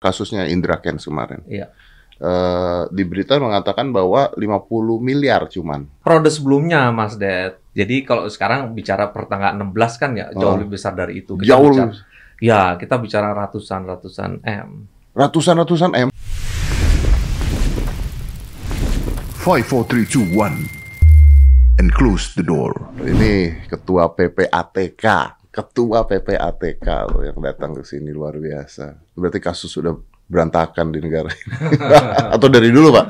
kasusnya Indra Kents kemarin. Iya. Eh, di berita mengatakan bahwa 50 miliar cuman. Prode sebelumnya, Mas Ded. Jadi kalau sekarang bicara pertanggal 16 kan ya jauh Oh. lebih besar dari itu. Kita Jauh bicara- lebih- Ya, kita bicara ratusan-ratusan M. ratusan-ratusan M. 5, 4, 3, 2, 1. And close the door. Ini ketua PPATK, ketua PPATK loh yang datang ke sini luar biasa. Berarti kasus sudah berantakan di negara ini. Atau dari dulu, Pak?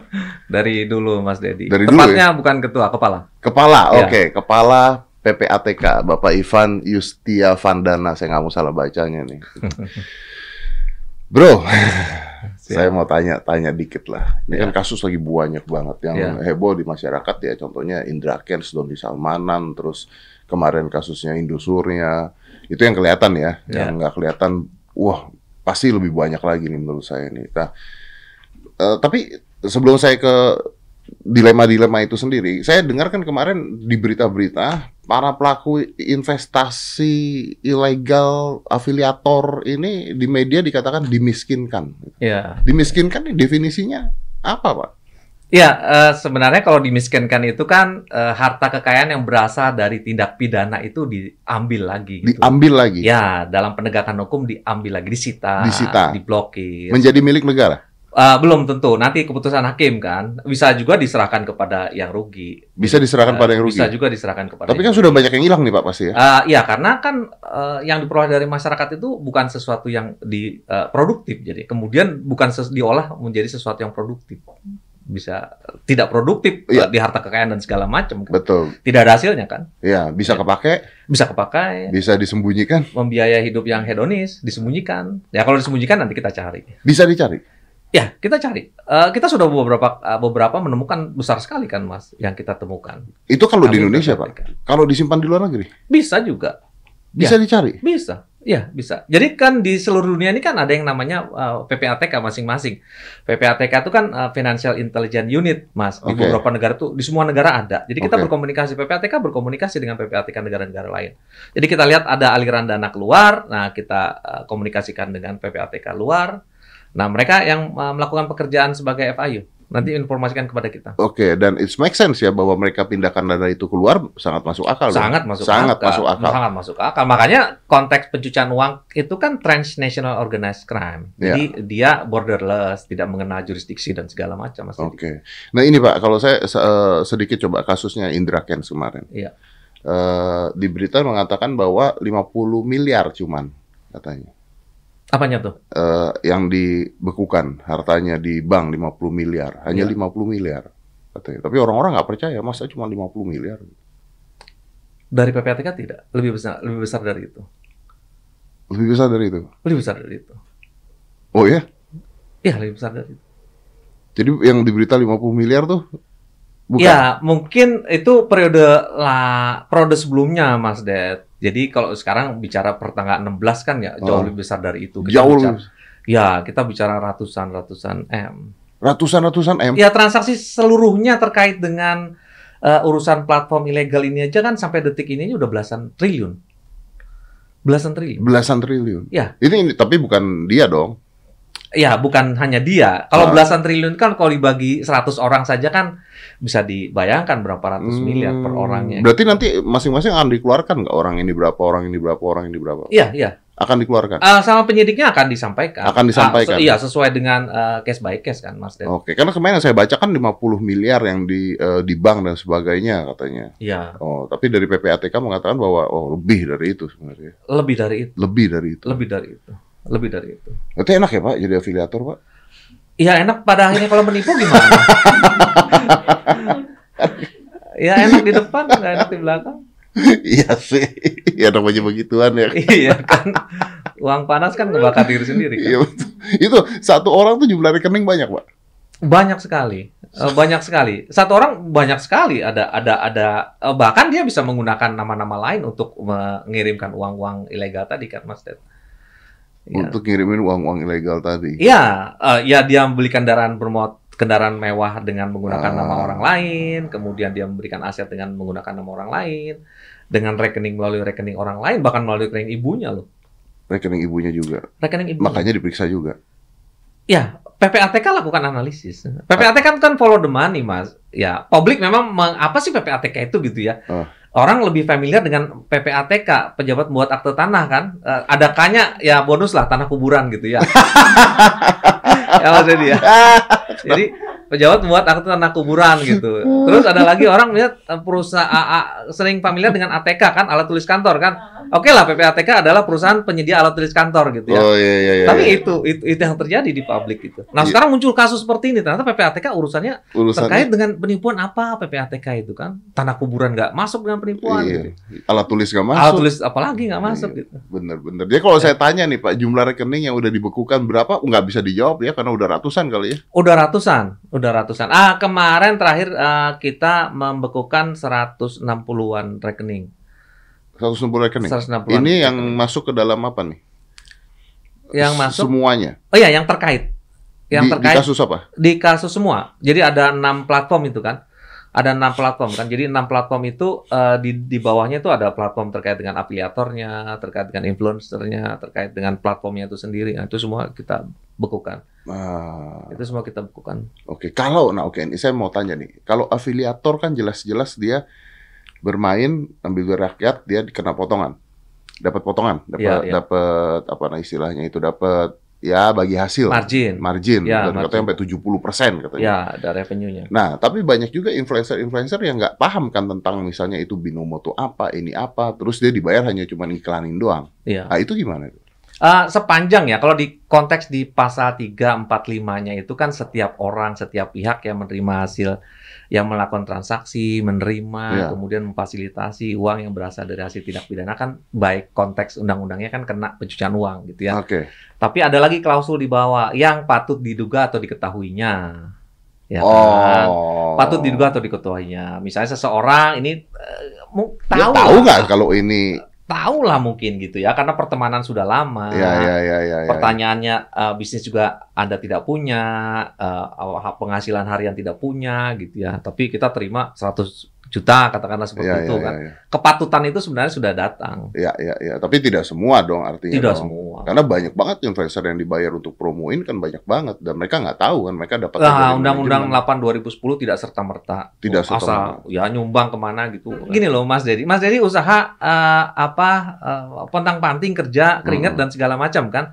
Dari dulu, Mas Dedi. Dari dulu Tepatnya bukan ketua, kepala. Kepala, Ya. oke, kepala PPATK, Bapak Ivan Yustia Vandana, saya nggak mau salah bacanya nih. Bro, saya mau tanya-tanya dikit lah. Ini kan Ya. kasus lagi banyak banget yang Ya. heboh di masyarakat ya. Contohnya Indra Kents, Doni Salmanan, terus kemarin kasusnya Indosurnya. Itu yang kelihatan ya. Ya. Yang nggak kelihatan, wah pasti lebih banyak lagi nih menurut saya nih. Nah, eh, tapi sebelum saya ke dilema-dilema itu sendiri, saya dengar kan kemarin di berita-berita para pelaku investasi ilegal afiliator ini di media dikatakan dimiskinkan. Ya. Dimiskinkan nih definisinya apa, Pak? Ya, eh, sebenarnya kalau dimiskinkan itu kan eh, harta kekayaan yang berasal dari tindak pidana itu diambil lagi. gitu. Diambil lagi, Ya, dalam penegakan hukum diambil lagi, disita, Disita. diblokir. menjadi milik negara. Eh, belum tentu, nanti keputusan hakim kan bisa juga diserahkan kepada yang rugi. Bisa diserahkan Eh, pada yang rugi. Bisa juga diserahkan kepada. Tapi kan sudah banyak yang hilang nih, Pak, pasti ya. Eh, ya karena kan eh, yang diperoleh dari masyarakat itu bukan sesuatu yang di eh, produktif jadi kemudian bukan diolah menjadi sesuatu yang produktif bisa tidak produktif Iya. eh, di harta kekayaan dan segala macam kan. Betul. tidak ada hasilnya kan Ya, bisa Ya. kepake, bisa kepakai bisa disembunyikan, membiayai hidup yang hedonis disembunyikan ya kalau disembunyikan nanti kita cari bisa dicari. ya kita cari Eh, kita sudah beberapa eh, beberapa menemukan besar sekali kan mas yang kita temukan Itu kalau di Kami Indonesia, perhatikan. Pak. Kalau disimpan di luar negeri, bisa juga bisa dicari. Bisa, ya bisa. Jadi kan di seluruh dunia ini kan ada yang namanya uh, PPATK masing-masing. PPATK itu kan uh, Financial Intelligence Unit, mas. Di Oke. beberapa negara tuh, di semua negara ada. Jadi kita berkomunikasi PPATK berkomunikasi dengan PPATK negara-negara lain. Jadi kita lihat ada aliran dana keluar, nah kita uh, komunikasikan dengan PPATK luar. Nah mereka yang uh, melakukan pekerjaan sebagai FIU nanti informasikan kepada kita. Oke, dan it makes sense ya bahwa mereka pindahkan dana itu keluar sangat masuk akal. dong. Sangat masuk sangat akal. masuk akal. Sangat masuk akal. Makanya konteks pencucian uang itu kan transnational organized crime. Ya. Jadi dia borderless, tidak mengenal jurisdiksi dan segala macam. Oke. Nah ini Pak, kalau saya eh, sedikit coba kasusnya Indra Kents kemarin. Iya. Eh, di berita mengatakan bahwa 50 miliar cuman katanya. Apanya tuh? Eh, yang dibekukan hartanya di bank 50 miliar, hanya Iya. 50 miliar katanya. Tapi orang-orang nggak percaya, masa cuma 50 miliar? Dari PPATK tidak, lebih besar, lebih besar dari itu. Lebih besar dari itu. Lebih besar dari itu. Oh ya? Iya, lebih besar dari itu. Jadi yang di berita 50 miliar tuh bukan? Ya, mungkin itu periode lah, periode sebelumnya, Mas Ded. Jadi kalau sekarang bicara pertanggal 16 kan ya jauh Oh. lebih besar dari itu. Kita Jauh bicara, Ya, kita bicara ratusan-ratusan M. ratusan-ratusan M. Ya transaksi seluruhnya terkait dengan uh, urusan platform ilegal ini aja kan sampai detik ini udah belasan triliun. Belasan triliun. Belasan triliun. Ya. Ini, ini tapi bukan dia dong. Ya, bukan hanya dia. Kalau Ah. belasan triliun kan kalau dibagi 100 orang saja kan bisa dibayangkan berapa ratus miliar per Hmm, orangnya. Berarti nanti masing-masing akan dikeluarkan nggak orang ini berapa, orang ini berapa, orang ini berapa? Iya, iya. Akan dikeluarkan. Uh, sama penyidiknya akan disampaikan. Akan disampaikan. Ah, se- iya, sesuai dengan uh, case by case kan, Mas Den. Oke, karena kemarin saya baca kan 50 miliar yang di eh, di bank dan sebagainya katanya. Iya, Oh, tapi dari PPATK mengatakan bahwa oh lebih dari itu sebenarnya. lebih dari itu, Lebih dari itu. lebih dari itu. Lebih dari itu. Itu enak ya, Pak, jadi afiliator, Pak? Iya enak pada akhirnya kalau menipu gimana? ya enak di depan, nggak enak di belakang. iya sih. Ya namanya begituan ya. iya kan, uang panas kan ngebakar diri sendiri. Kan? Iya betul. Itu satu orang tuh jumlah rekening banyak, Pak. Banyak sekali, Eh, banyak sekali. Satu orang banyak sekali. Ada, ada, ada. eh, bahkan dia bisa menggunakan nama-nama lain untuk mengirimkan uang-uang ilegal tadi kan, Mas Ted. Ya. Untuk ngirimin uang-uang ilegal tadi. Iya, eh, ya dia membeli kendaraan bermot kendaraan mewah dengan menggunakan Ah. nama orang lain, kemudian dia memberikan aset dengan menggunakan nama orang lain, dengan rekening melalui rekening orang lain, bahkan melalui rekening ibunya loh. Rekening ibunya juga. Rekening ibu. Makanya diperiksa juga. Ya, PPATK lakukan analisis. PPATK kan kan follow the money, Mas. Ya, publik memang meng- apa sih PPATK itu gitu ya? Oh. Orang lebih familiar dengan PPATK, pejabat membuat akte tanah kan. Eh, ada kanya ya bonus lah tanah kuburan gitu ya. ya Mas Edi ya. Jadi pejabat membuat akte tanah kuburan gitu. Terus ada lagi orang melihat eh, perusahaan sering familiar dengan ATK kan, alat tulis kantor kan. Oke lah PPATK adalah perusahaan penyedia alat tulis kantor gitu ya. Oh iya iya iya. Tapi iya. itu, itu itu yang terjadi di publik itu. Nah Iya. sekarang muncul kasus seperti ini. Ternyata PPATK urusannya urusannya terkait dengan penipuan apa PPATK itu kan? Tanah kuburan nggak masuk dengan penipuan. iya. Gitu. alat tulis gak Alat masuk. tulis apalagi nggak masuk Iya. gitu. Bener bener. Dia kalau saya tanya nih Pak, jumlah rekening yang udah dibekukan berapa? Nggak bisa dijawab ya karena udah ratusan kali ya. Udah ratusan, udah ratusan. Ah kemarin terakhir eh, kita membekukan 160-an rekening. 160 rekening. 160-an. Ini yang rekening. masuk ke dalam apa nih? yang masuk. Semuanya. Oh iya, yang terkait. Yang di, terkait di kasus apa? di kasus semua. Jadi ada enam platform itu kan. Ada enam platform kan. Jadi enam platform itu eh, di di bawahnya itu ada platform terkait dengan afiliatornya, terkait dengan influencernya, terkait dengan platformnya itu sendiri. Nah, itu semua kita bekukan. Ah, Itu semua kita bekukan. Oke, kalau nah oke ini saya mau tanya nih. Kalau afiliator kan jelas-jelas dia bermain ambil duit rakyat, dia dikena potongan. Dapat potongan, dapat Iya, iya. dapat apa nah istilahnya itu dapat ya bagi hasil Margin. margin Ya, dan katanya sampai 70% katanya. Ya, ada revenue-nya. Nah, tapi banyak juga influencer-influencer yang nggak paham kan tentang misalnya itu binomo tuh apa, ini apa, terus dia dibayar hanya cuma iklanin doang. Iya. Nah, itu gimana? Eh, sepanjang ya, kalau di konteks di pasal 345-nya itu kan setiap orang, setiap pihak yang menerima hasil, yang melakukan transaksi, menerima, Ya. kemudian memfasilitasi uang yang berasal dari hasil tindak pidana kan baik konteks undang-undangnya kan kena pencucian uang gitu ya. Oke. Tapi ada lagi klausul di bawah yang patut diduga atau diketahuinya. Ya kan? oh. Patut diduga atau diketahuinya. Misalnya seseorang ini eh, mu- Dia tahu tahu nggak kalau ini? Tahu lah mungkin gitu ya, karena pertemanan sudah lama. Ya, ya, ya, ya, ya. Pertanyaannya eh, bisnis juga Anda tidak punya, eh, penghasilan harian tidak punya gitu ya. Tapi kita terima 100 juta katakanlah seperti Ya, itu ya, kan. ya, ya. Kepatutan itu sebenarnya sudah datang. Ya, ya, ya. Tapi tidak semua dong artinya. Tidak dong. semua. Karena banyak banget influencer yang dibayar untuk promoin kan banyak banget dan mereka nggak tahu kan mereka dapat Nah, Undang-Undang 8 2010 tidak serta merta Tidak asal serta-merta. ya nyumbang ke mana gitu. Gini loh Mas Dedi, Mas Dedi usaha eh, apa eh, pontang panting kerja keringat Hmm. dan segala macam kan.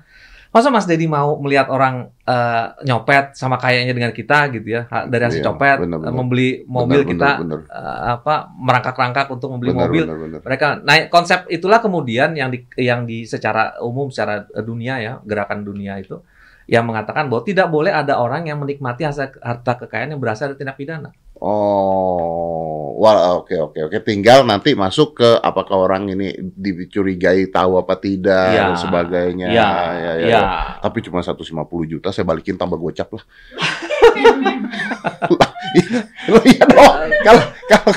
Masa Mas Dedi mau melihat orang eh, nyopet sama kayaknya dengan kita gitu ya dari hasil Iya, copet benar-benar. eh, membeli mobil Benar, kita benar, eh, apa merangkak-rangkak untuk membeli benar, mobil benar, benar. mereka nah konsep itulah kemudian yang di yang di secara umum secara dunia ya gerakan dunia itu yang mengatakan bahwa tidak boleh ada orang yang menikmati hasil harta kekayaan yang berasal dari tindak pidana. Oh, wah oke oke oke. Tinggal nanti masuk ke apakah orang ini dicurigai tahu apa tidak Ya, dan sebagainya. Ya, ya, ya, ya. ya. Tapi cuma 150 juta saya balikin tambah gocap lah. Loh, iya dong. Kalau kalau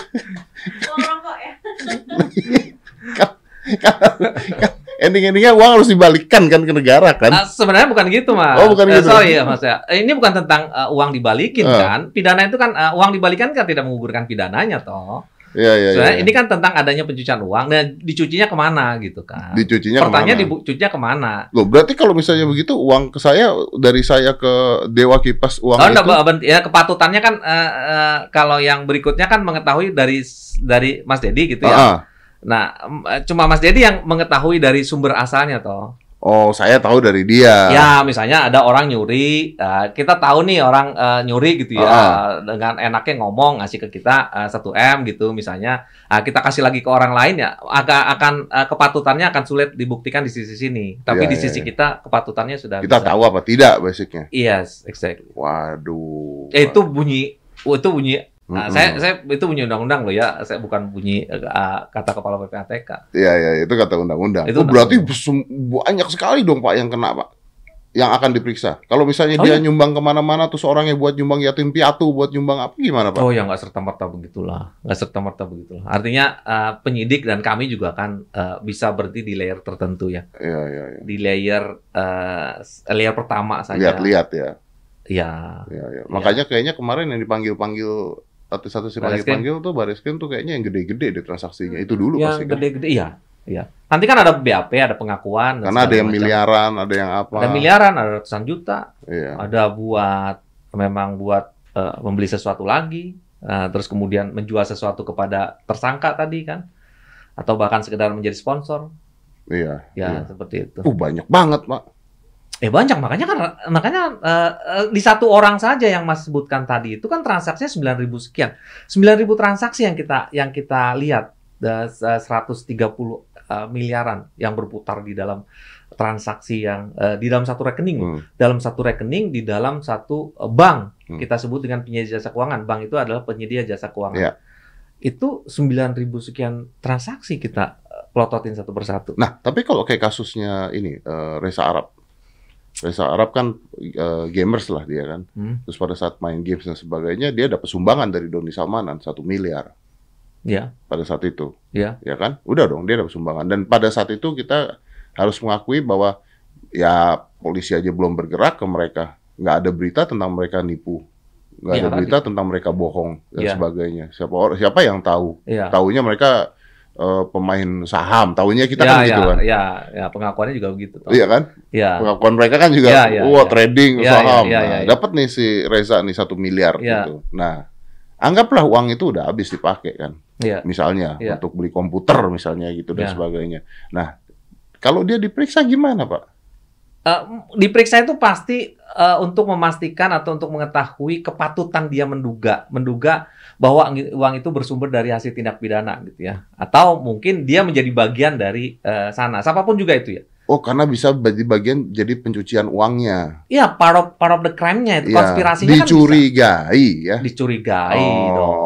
ya. Ending-endingnya uang harus dibalikkan kan ke negara kan? Ah, sebenarnya bukan gitu, Mas. Oh, bukan Eh, gitu. sorry ya, Mas ya. Ini bukan tentang eh, uang dibalikin Eh. kan. Pidana itu kan eh, uang dibalikan kan tidak menggugurkan pidananya toh. Iya iya. Sebenarnya ini kan tentang adanya pencucian uang. Nah, dicucinya ke mana gitu kan? Dicucinya Pertanyaan ke mana? dicucinya ke mana? Loh, berarti kalau misalnya begitu uang ke saya dari saya ke Dewa Kipas uang Oh, itu enggak, ya kepatutannya kan eh, eh, kalau yang berikutnya kan mengetahui dari dari Mas Dedi gitu ya. Ah, ah. Nah, eh, cuma Mas Dedi yang mengetahui dari sumber asalnya toh. Oh, saya tahu dari dia. Ya, misalnya ada orang nyuri, eh, kita tahu nih orang eh, nyuri gitu ya, Ah. dengan enaknya ngomong ngasih ke kita 1 m gitu misalnya, Ah, kita kasih lagi ke orang lain ya, agak akan kepatutannya akan sulit dibuktikan di sisi sini. Tapi Ya, di ya, sisi ya. kita kepatutannya sudah Kita bisa. tahu apa tidak basicnya. Yes, exactly. Waduh. Eh, itu bunyi, oh, itu bunyi. Nah, Mm-mm. saya, saya itu bunyi undang-undang loh ya, saya bukan bunyi eh, kata kepala PPATK. Iya, iya, itu kata undang-undang. Itu Oh, berarti banyak sekali dong Pak yang kena Pak. Yang akan diperiksa. Kalau misalnya Oh, dia iya. nyumbang ke mana-mana terus orangnya buat nyumbang yatim piatu, buat nyumbang apa gimana Pak? Oh ya nggak serta merta begitulah, nggak serta merta begitulah. Artinya eh, penyidik dan kami juga kan eh, bisa berhenti di layer tertentu ya, Iya, iya, iya. di layer eh, layer pertama saja. Lihat-lihat ya. Ya, Iya, iya. Makanya kayaknya kemarin yang dipanggil yang Bareskrim. panggil-panggil tuh Bareskrim tuh kayaknya yang gede-gede deh transaksinya. Itu dulu yang pasti kan. gede-gede, iya. Iya. Nanti kan ada BAP, ada pengakuan. Karena ada yang macam. miliaran, ada yang apa. Ada miliaran, ada ratusan juta, Iya. ada buat memang buat eh, membeli sesuatu lagi, eh, terus kemudian menjual sesuatu kepada tersangka tadi kan, atau bahkan sekedar menjadi sponsor, Iya. ya iya. seperti itu. Uh, banyak banget, Pak. Eh banyak makanya kan makanya eh, eh, di satu orang saja yang Mas sebutkan tadi itu kan transaksinya 9.000 sekian. 9.000 transaksi yang kita yang kita lihat eh, 130 eh, miliaran yang berputar di dalam transaksi yang eh, di dalam satu rekening. Hmm. dalam satu rekening di dalam satu bank Hmm. kita sebut dengan penyedia jasa keuangan bank itu adalah penyedia jasa keuangan Iya. itu 9.000 sekian transaksi kita plototin satu persatu Nah, tapi kalau kayak kasusnya ini eh, Reza Arab. Reza Arab kan eh, gamers lah dia kan. Hmm. Terus pada saat main games dan sebagainya dia dapat sumbangan dari Doni Salmanan satu miliar ya pada saat itu. ya ya kan? Udah dong dia dapat sumbangan dan pada saat itu kita harus mengakui bahwa ya polisi aja belum bergerak ke mereka, nggak ada berita tentang mereka nipu, nggak Iya, ada tadi. berita tentang mereka bohong dan Iya. sebagainya. Siapa siapa yang tahu? ya Taunya mereka eh, pemain saham, taunya kita ya, kan ya, gitu kan. ya, ya, pengakuannya juga begitu. toh. Iya kan? Ya, Pengakuan mereka kan juga, Iya, iya, wah iya. trading Iya, saham. iya, iya, Nah, iya. Dapat nih si Reza nih satu miliar Iya. gitu. Nah, anggaplah uang itu udah habis dipakai kan ya, misalnya Iya. untuk beli komputer misalnya gitu dan Iya. sebagainya. Nah, kalau dia diperiksa gimana, Pak? Eh, diperiksa itu pasti eh, untuk memastikan atau untuk mengetahui kepatutan dia menduga, menduga bahwa ang- uang itu bersumber dari hasil tindak pidana gitu ya, atau mungkin dia menjadi bagian dari eh, sana, siapa pun juga itu ya. Oh, karena bisa jadi bagian jadi pencucian uangnya. Iya, part of, part of the crime-nya itu Ya, konspirasinya kan dicurigai ya. bisa. dicurigai Oh. dong.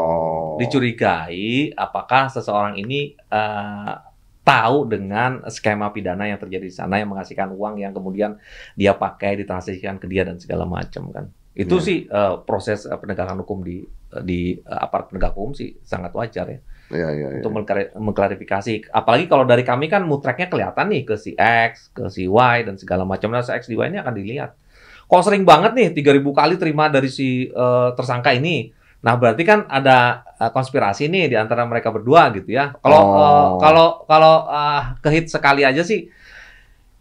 Dicurigai apakah seseorang ini eh, tahu dengan skema pidana yang terjadi di sana yang menghasilkan uang yang kemudian dia pakai ditransaksikan ke dia dan segala macam kan. Itu Iya. sih eh, proses eh, penegakan hukum di di eh, aparat penegak hukum sih sangat wajar ya Iya, iya, iya. untuk mengklari- mengklarifikasi. Apalagi kalau dari kami kan mutreknya kelihatan nih ke si X, ke si Y dan segala macam. Nah, si X di Y ini akan dilihat. Kalau sering banget nih 3000 kali terima dari si eh, tersangka ini. Nah, berarti kan ada eh, konspirasi nih di antara mereka berdua gitu ya. Kalau Oh. eh, kalau kalau eh, kehit sekali aja sih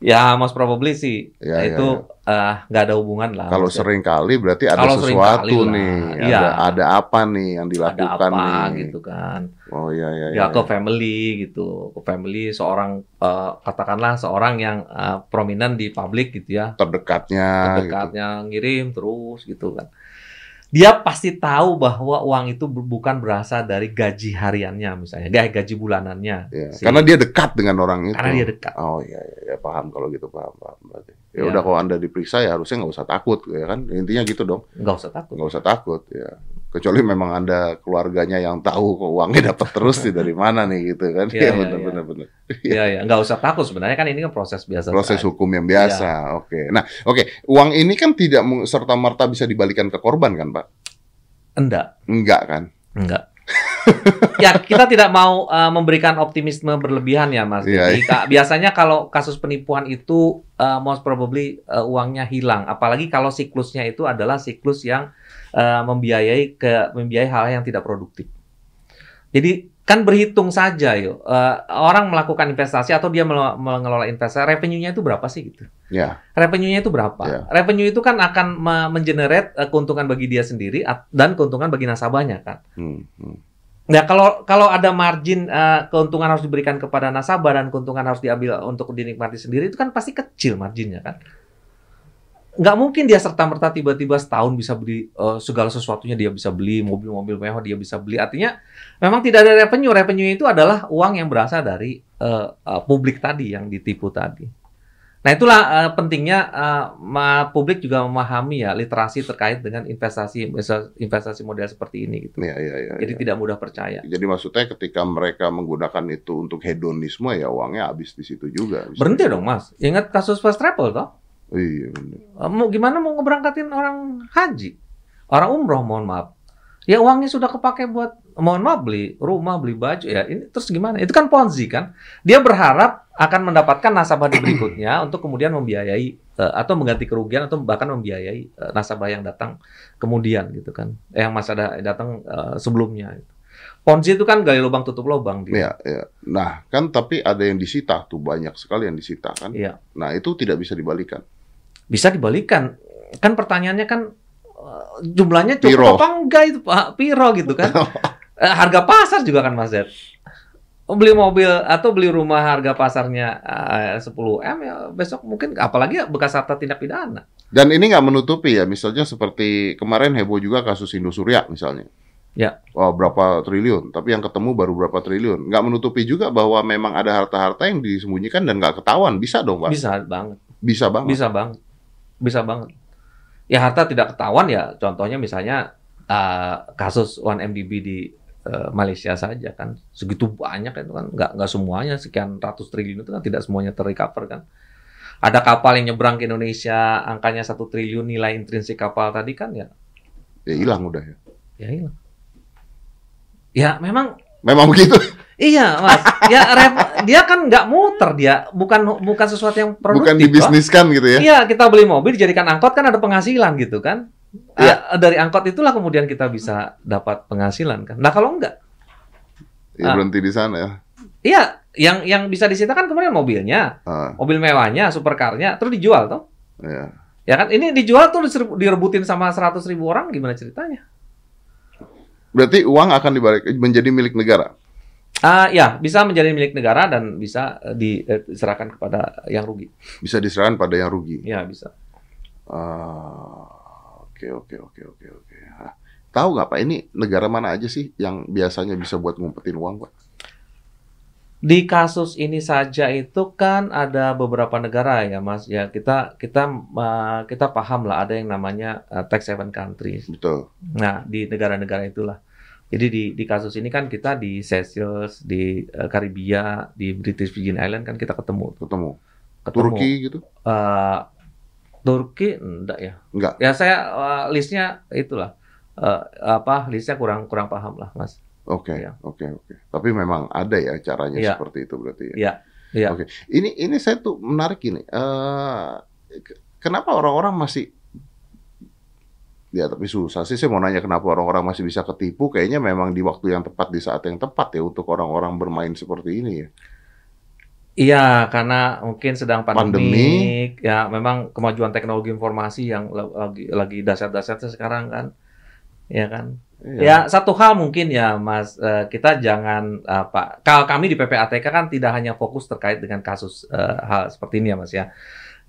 ya most probably sih Iya, iya, itu eh, nggak ada hubungan lah. Kalau sering kali berarti ada Kalau sering sesuatu nih. iya. Ada ada apa nih yang ada dilakukan apa nih. gitu kan. Oh iya iya. ya iya. ke family gitu ke family seorang eh, katakanlah seorang yang eh, prominent di publik gitu ya terdekatnya gitu. terdekatnya ngirim terus gitu kan dia pasti tahu bahwa uang itu bu- bukan berasal dari gaji hariannya misalnya dia gaji bulanannya Iya, si- Karena dia dekat dengan orang itu. karena dia dekat Oh iya, iya, iya, paham kalau gitu paham paham berarti. Ya Iya. udah kalau anda diperiksa ya harusnya nggak usah takut ya kan intinya gitu dong nggak usah takut nggak usah takut ya kecuali memang anda keluarganya yang tahu kok uangnya dapat terus nih dari mana nih gitu kan. Iya, ya iya, benar iya. benar benar. Ya ya nggak usah takut. Sebenarnya kan ini kan proses biasa proses saja. hukum yang biasa. Oke. Nah oke. Uang ini kan tidak serta merta bisa dibalikan ke korban kan pak? Enggak. Enggak kan? Enggak. ya kita tidak mau uh, memberikan optimisme berlebihan ya Mas. Iya, Jadi, Kak, biasanya kalau kasus penipuan itu uh, most probably uh, uangnya hilang. Apalagi kalau siklusnya itu adalah siklus yang uh, membiayai ke membiayai hal yang tidak produktif. Jadi kan berhitung saja yuk. Uh, orang melakukan investasi atau dia mengelola investasi, revenue-nya itu berapa sih gitu? ya Revenue-nya itu berapa? Ya. Revenue itu kan akan me- mengenerate uh, keuntungan bagi dia sendiri dan keuntungan bagi nasabahnya kan. hmm, hmm. Nah, kalau kalau ada margin eh, keuntungan harus diberikan kepada nasabah dan keuntungan harus diambil untuk dinikmati sendiri itu kan pasti kecil marginnya kan. Nggak mungkin dia serta merta tiba-tiba setahun bisa beli eh, segala sesuatunya dia bisa beli mobil-mobil mewah dia bisa beli. Artinya memang tidak ada revenue. Revenue itu adalah uang yang berasal dari eh, eh, publik tadi yang ditipu tadi. Nah itulah eh, pentingnya ma- publik juga memahami ya literasi terkait dengan investasi investasi model seperti ini gitu. ya ya ya, Jadi ya. tidak mudah percaya. jadi maksudnya ketika mereka menggunakan itu untuk hedonisme ya uangnya habis di situ juga Berhenti dong mas. Ingat kasus first travel toh? Iya bener. Eh, Mau gimana mau ngeberangkatin orang haji, orang umroh mohon maaf. Ya uangnya sudah kepake buat mohon maaf beli rumah, beli baju ya. Ini terus gimana? Itu kan ponzi kan? Dia berharap akan mendapatkan nasabah di berikutnya untuk kemudian membiayai eh, atau mengganti kerugian atau bahkan membiayai eh, nasabah yang datang kemudian gitu kan. Eh, yang masa ada datang eh, sebelumnya. Ponzi itu kan gali lubang tutup lubang dia. Iya, iya. Nah, kan tapi ada yang disita tuh banyak sekali yang disita kan. Iya. Nah, itu tidak bisa dibalikan. Bisa dibalikan. Kan pertanyaannya kan eh, jumlahnya cukup Piro. apa enggak itu Pak? Piro gitu kan. Eh, harga pasar juga kan Mas Zed. Oh, Beli mobil atau beli rumah harga pasarnya eh, 10 M ya besok mungkin apalagi bekas harta tindak pidana. Dan ini nggak menutupi ya, misalnya seperti kemarin heboh juga kasus Indosuria misalnya. Ya. Wah, berapa triliun, tapi yang ketemu baru berapa triliun. Nggak menutupi juga bahwa memang ada harta-harta yang disembunyikan dan nggak ketahuan. Bisa dong, Pak? Bisa banget. Bisa banget. Bisa banget. Bisa banget. Ya harta tidak ketahuan ya contohnya misalnya eh, kasus 1MDB di eh, Malaysia saja kan segitu banyak itu kan nggak nggak semuanya sekian ratus triliun itu kan tidak semuanya terrecover kan. Ada kapal yang nyebrang ke Indonesia angkanya satu triliun nilai intrinsik kapal tadi kan ya Ya hilang udah ya. ya hilang. Ya memang Memang begitu. iya mas. Ya rep- dia kan nggak muter dia bukan bukan sesuatu yang produktif. Bukan dibisniskan gitu ya. Iya, kita beli mobil dijadikan angkot kan ada penghasilan gitu kan. Iya. Ah, dari angkot itulah kemudian kita bisa dapat penghasilan kan. Nah, kalau enggak, Ya, Ah. berhenti di sana ya. iya yang yang bisa disita kan kemudian mobilnya, Ah, mobil mewahnya, supercarnya, terus dijual toh. ya. Ya kan, ini dijual tuh direbutin sama 100 ribu orang gimana ceritanya? Berarti uang akan dibalik menjadi milik negara. Ah, ya bisa menjadi milik negara dan bisa eh, di- eh, diserahkan kepada yang rugi. Bisa diserahkan pada yang rugi. Ya bisa. Ah, Oke, oke, oke, oke, oke. Ah, Tahu nggak Pak, ini negara mana aja sih yang biasanya bisa buat ngumpetin uang, Pak? Di kasus ini saja itu kan ada beberapa negara ya Mas ya kita kita kita paham lah ada yang namanya eh, tax haven countries. Betul. Nah di negara-negara itulah. Jadi di di kasus ini kan kita di Seychelles, di eh, Karibia, di British Virgin Island kan kita ketemu. Ketemu. ketemu. Turki gitu? Eh, Turki enggak ya? Enggak. Ya saya eh, listnya itulah Eh, apa listnya kurang kurang paham lah Mas. Oke, Iya. oke, oke. Tapi memang ada ya caranya Iya. seperti itu berarti ya. Iya, iya. Oke. Ini ini saya tuh menarik ini. Eh ke- kenapa orang-orang masih Ya tapi susah sih saya mau nanya kenapa orang-orang masih bisa ketipu kayaknya memang di waktu yang tepat di saat yang tepat ya untuk orang-orang bermain seperti ini ya. Iya, karena mungkin sedang Pandemi. pandemi, ya memang kemajuan teknologi informasi yang la- lagi lagi dahsyat-dahsyatnya sekarang kan, ya kan. Iya. Ya satu hal mungkin ya Mas, eh, kita jangan apa, kalau kami di PPATK kan tidak hanya fokus terkait dengan kasus eh, hal seperti ini ya Mas ya.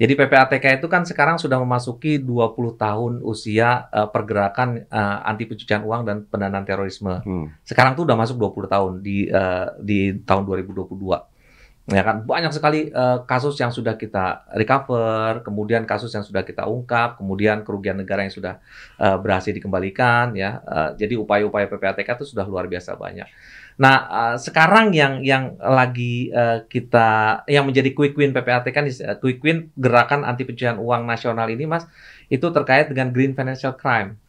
Jadi PPATK itu kan sekarang sudah memasuki 20 tahun usia eh, pergerakan eh, anti pencucian uang dan pendanaan terorisme Hmm. sekarang tuh udah masuk 20 tahun di eh, di tahun 2022. Ya kan banyak sekali eh, kasus yang sudah kita recover, kemudian kasus yang sudah kita ungkap, kemudian kerugian negara yang sudah eh, berhasil dikembalikan ya. Eh, jadi upaya-upaya PPATK itu sudah luar biasa banyak. Nah, eh, sekarang yang yang lagi eh, kita yang menjadi quick win PPATK eh, quick win gerakan anti pencucian uang nasional ini Mas, itu terkait dengan green financial crime.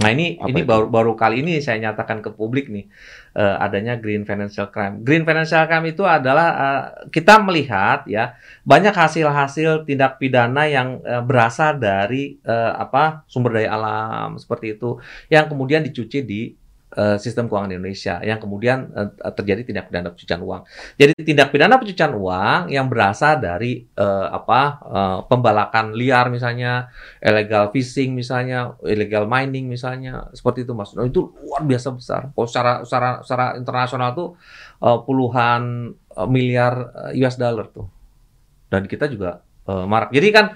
Nah, ini Apa ini itu? baru baru kali ini saya nyatakan ke publik nih eh, adanya green financial crime. Green financial crime itu adalah eh, kita melihat ya banyak hasil-hasil tindak pidana yang eh, berasal dari eh, apa sumber daya alam seperti itu yang kemudian dicuci di eh, sistem keuangan Indonesia yang kemudian eh, terjadi tindak pidana pencucian uang. Jadi tindak pidana pencucian uang yang berasal dari eh, apa eh, pembalakan liar misalnya, illegal fishing misalnya, illegal mining misalnya, seperti itu Mas. Nah, itu luar biasa besar. Kalau secara secara secara internasional tuh eh, puluhan miliar US dollar tuh. Dan kita juga eh, marak. Jadi kan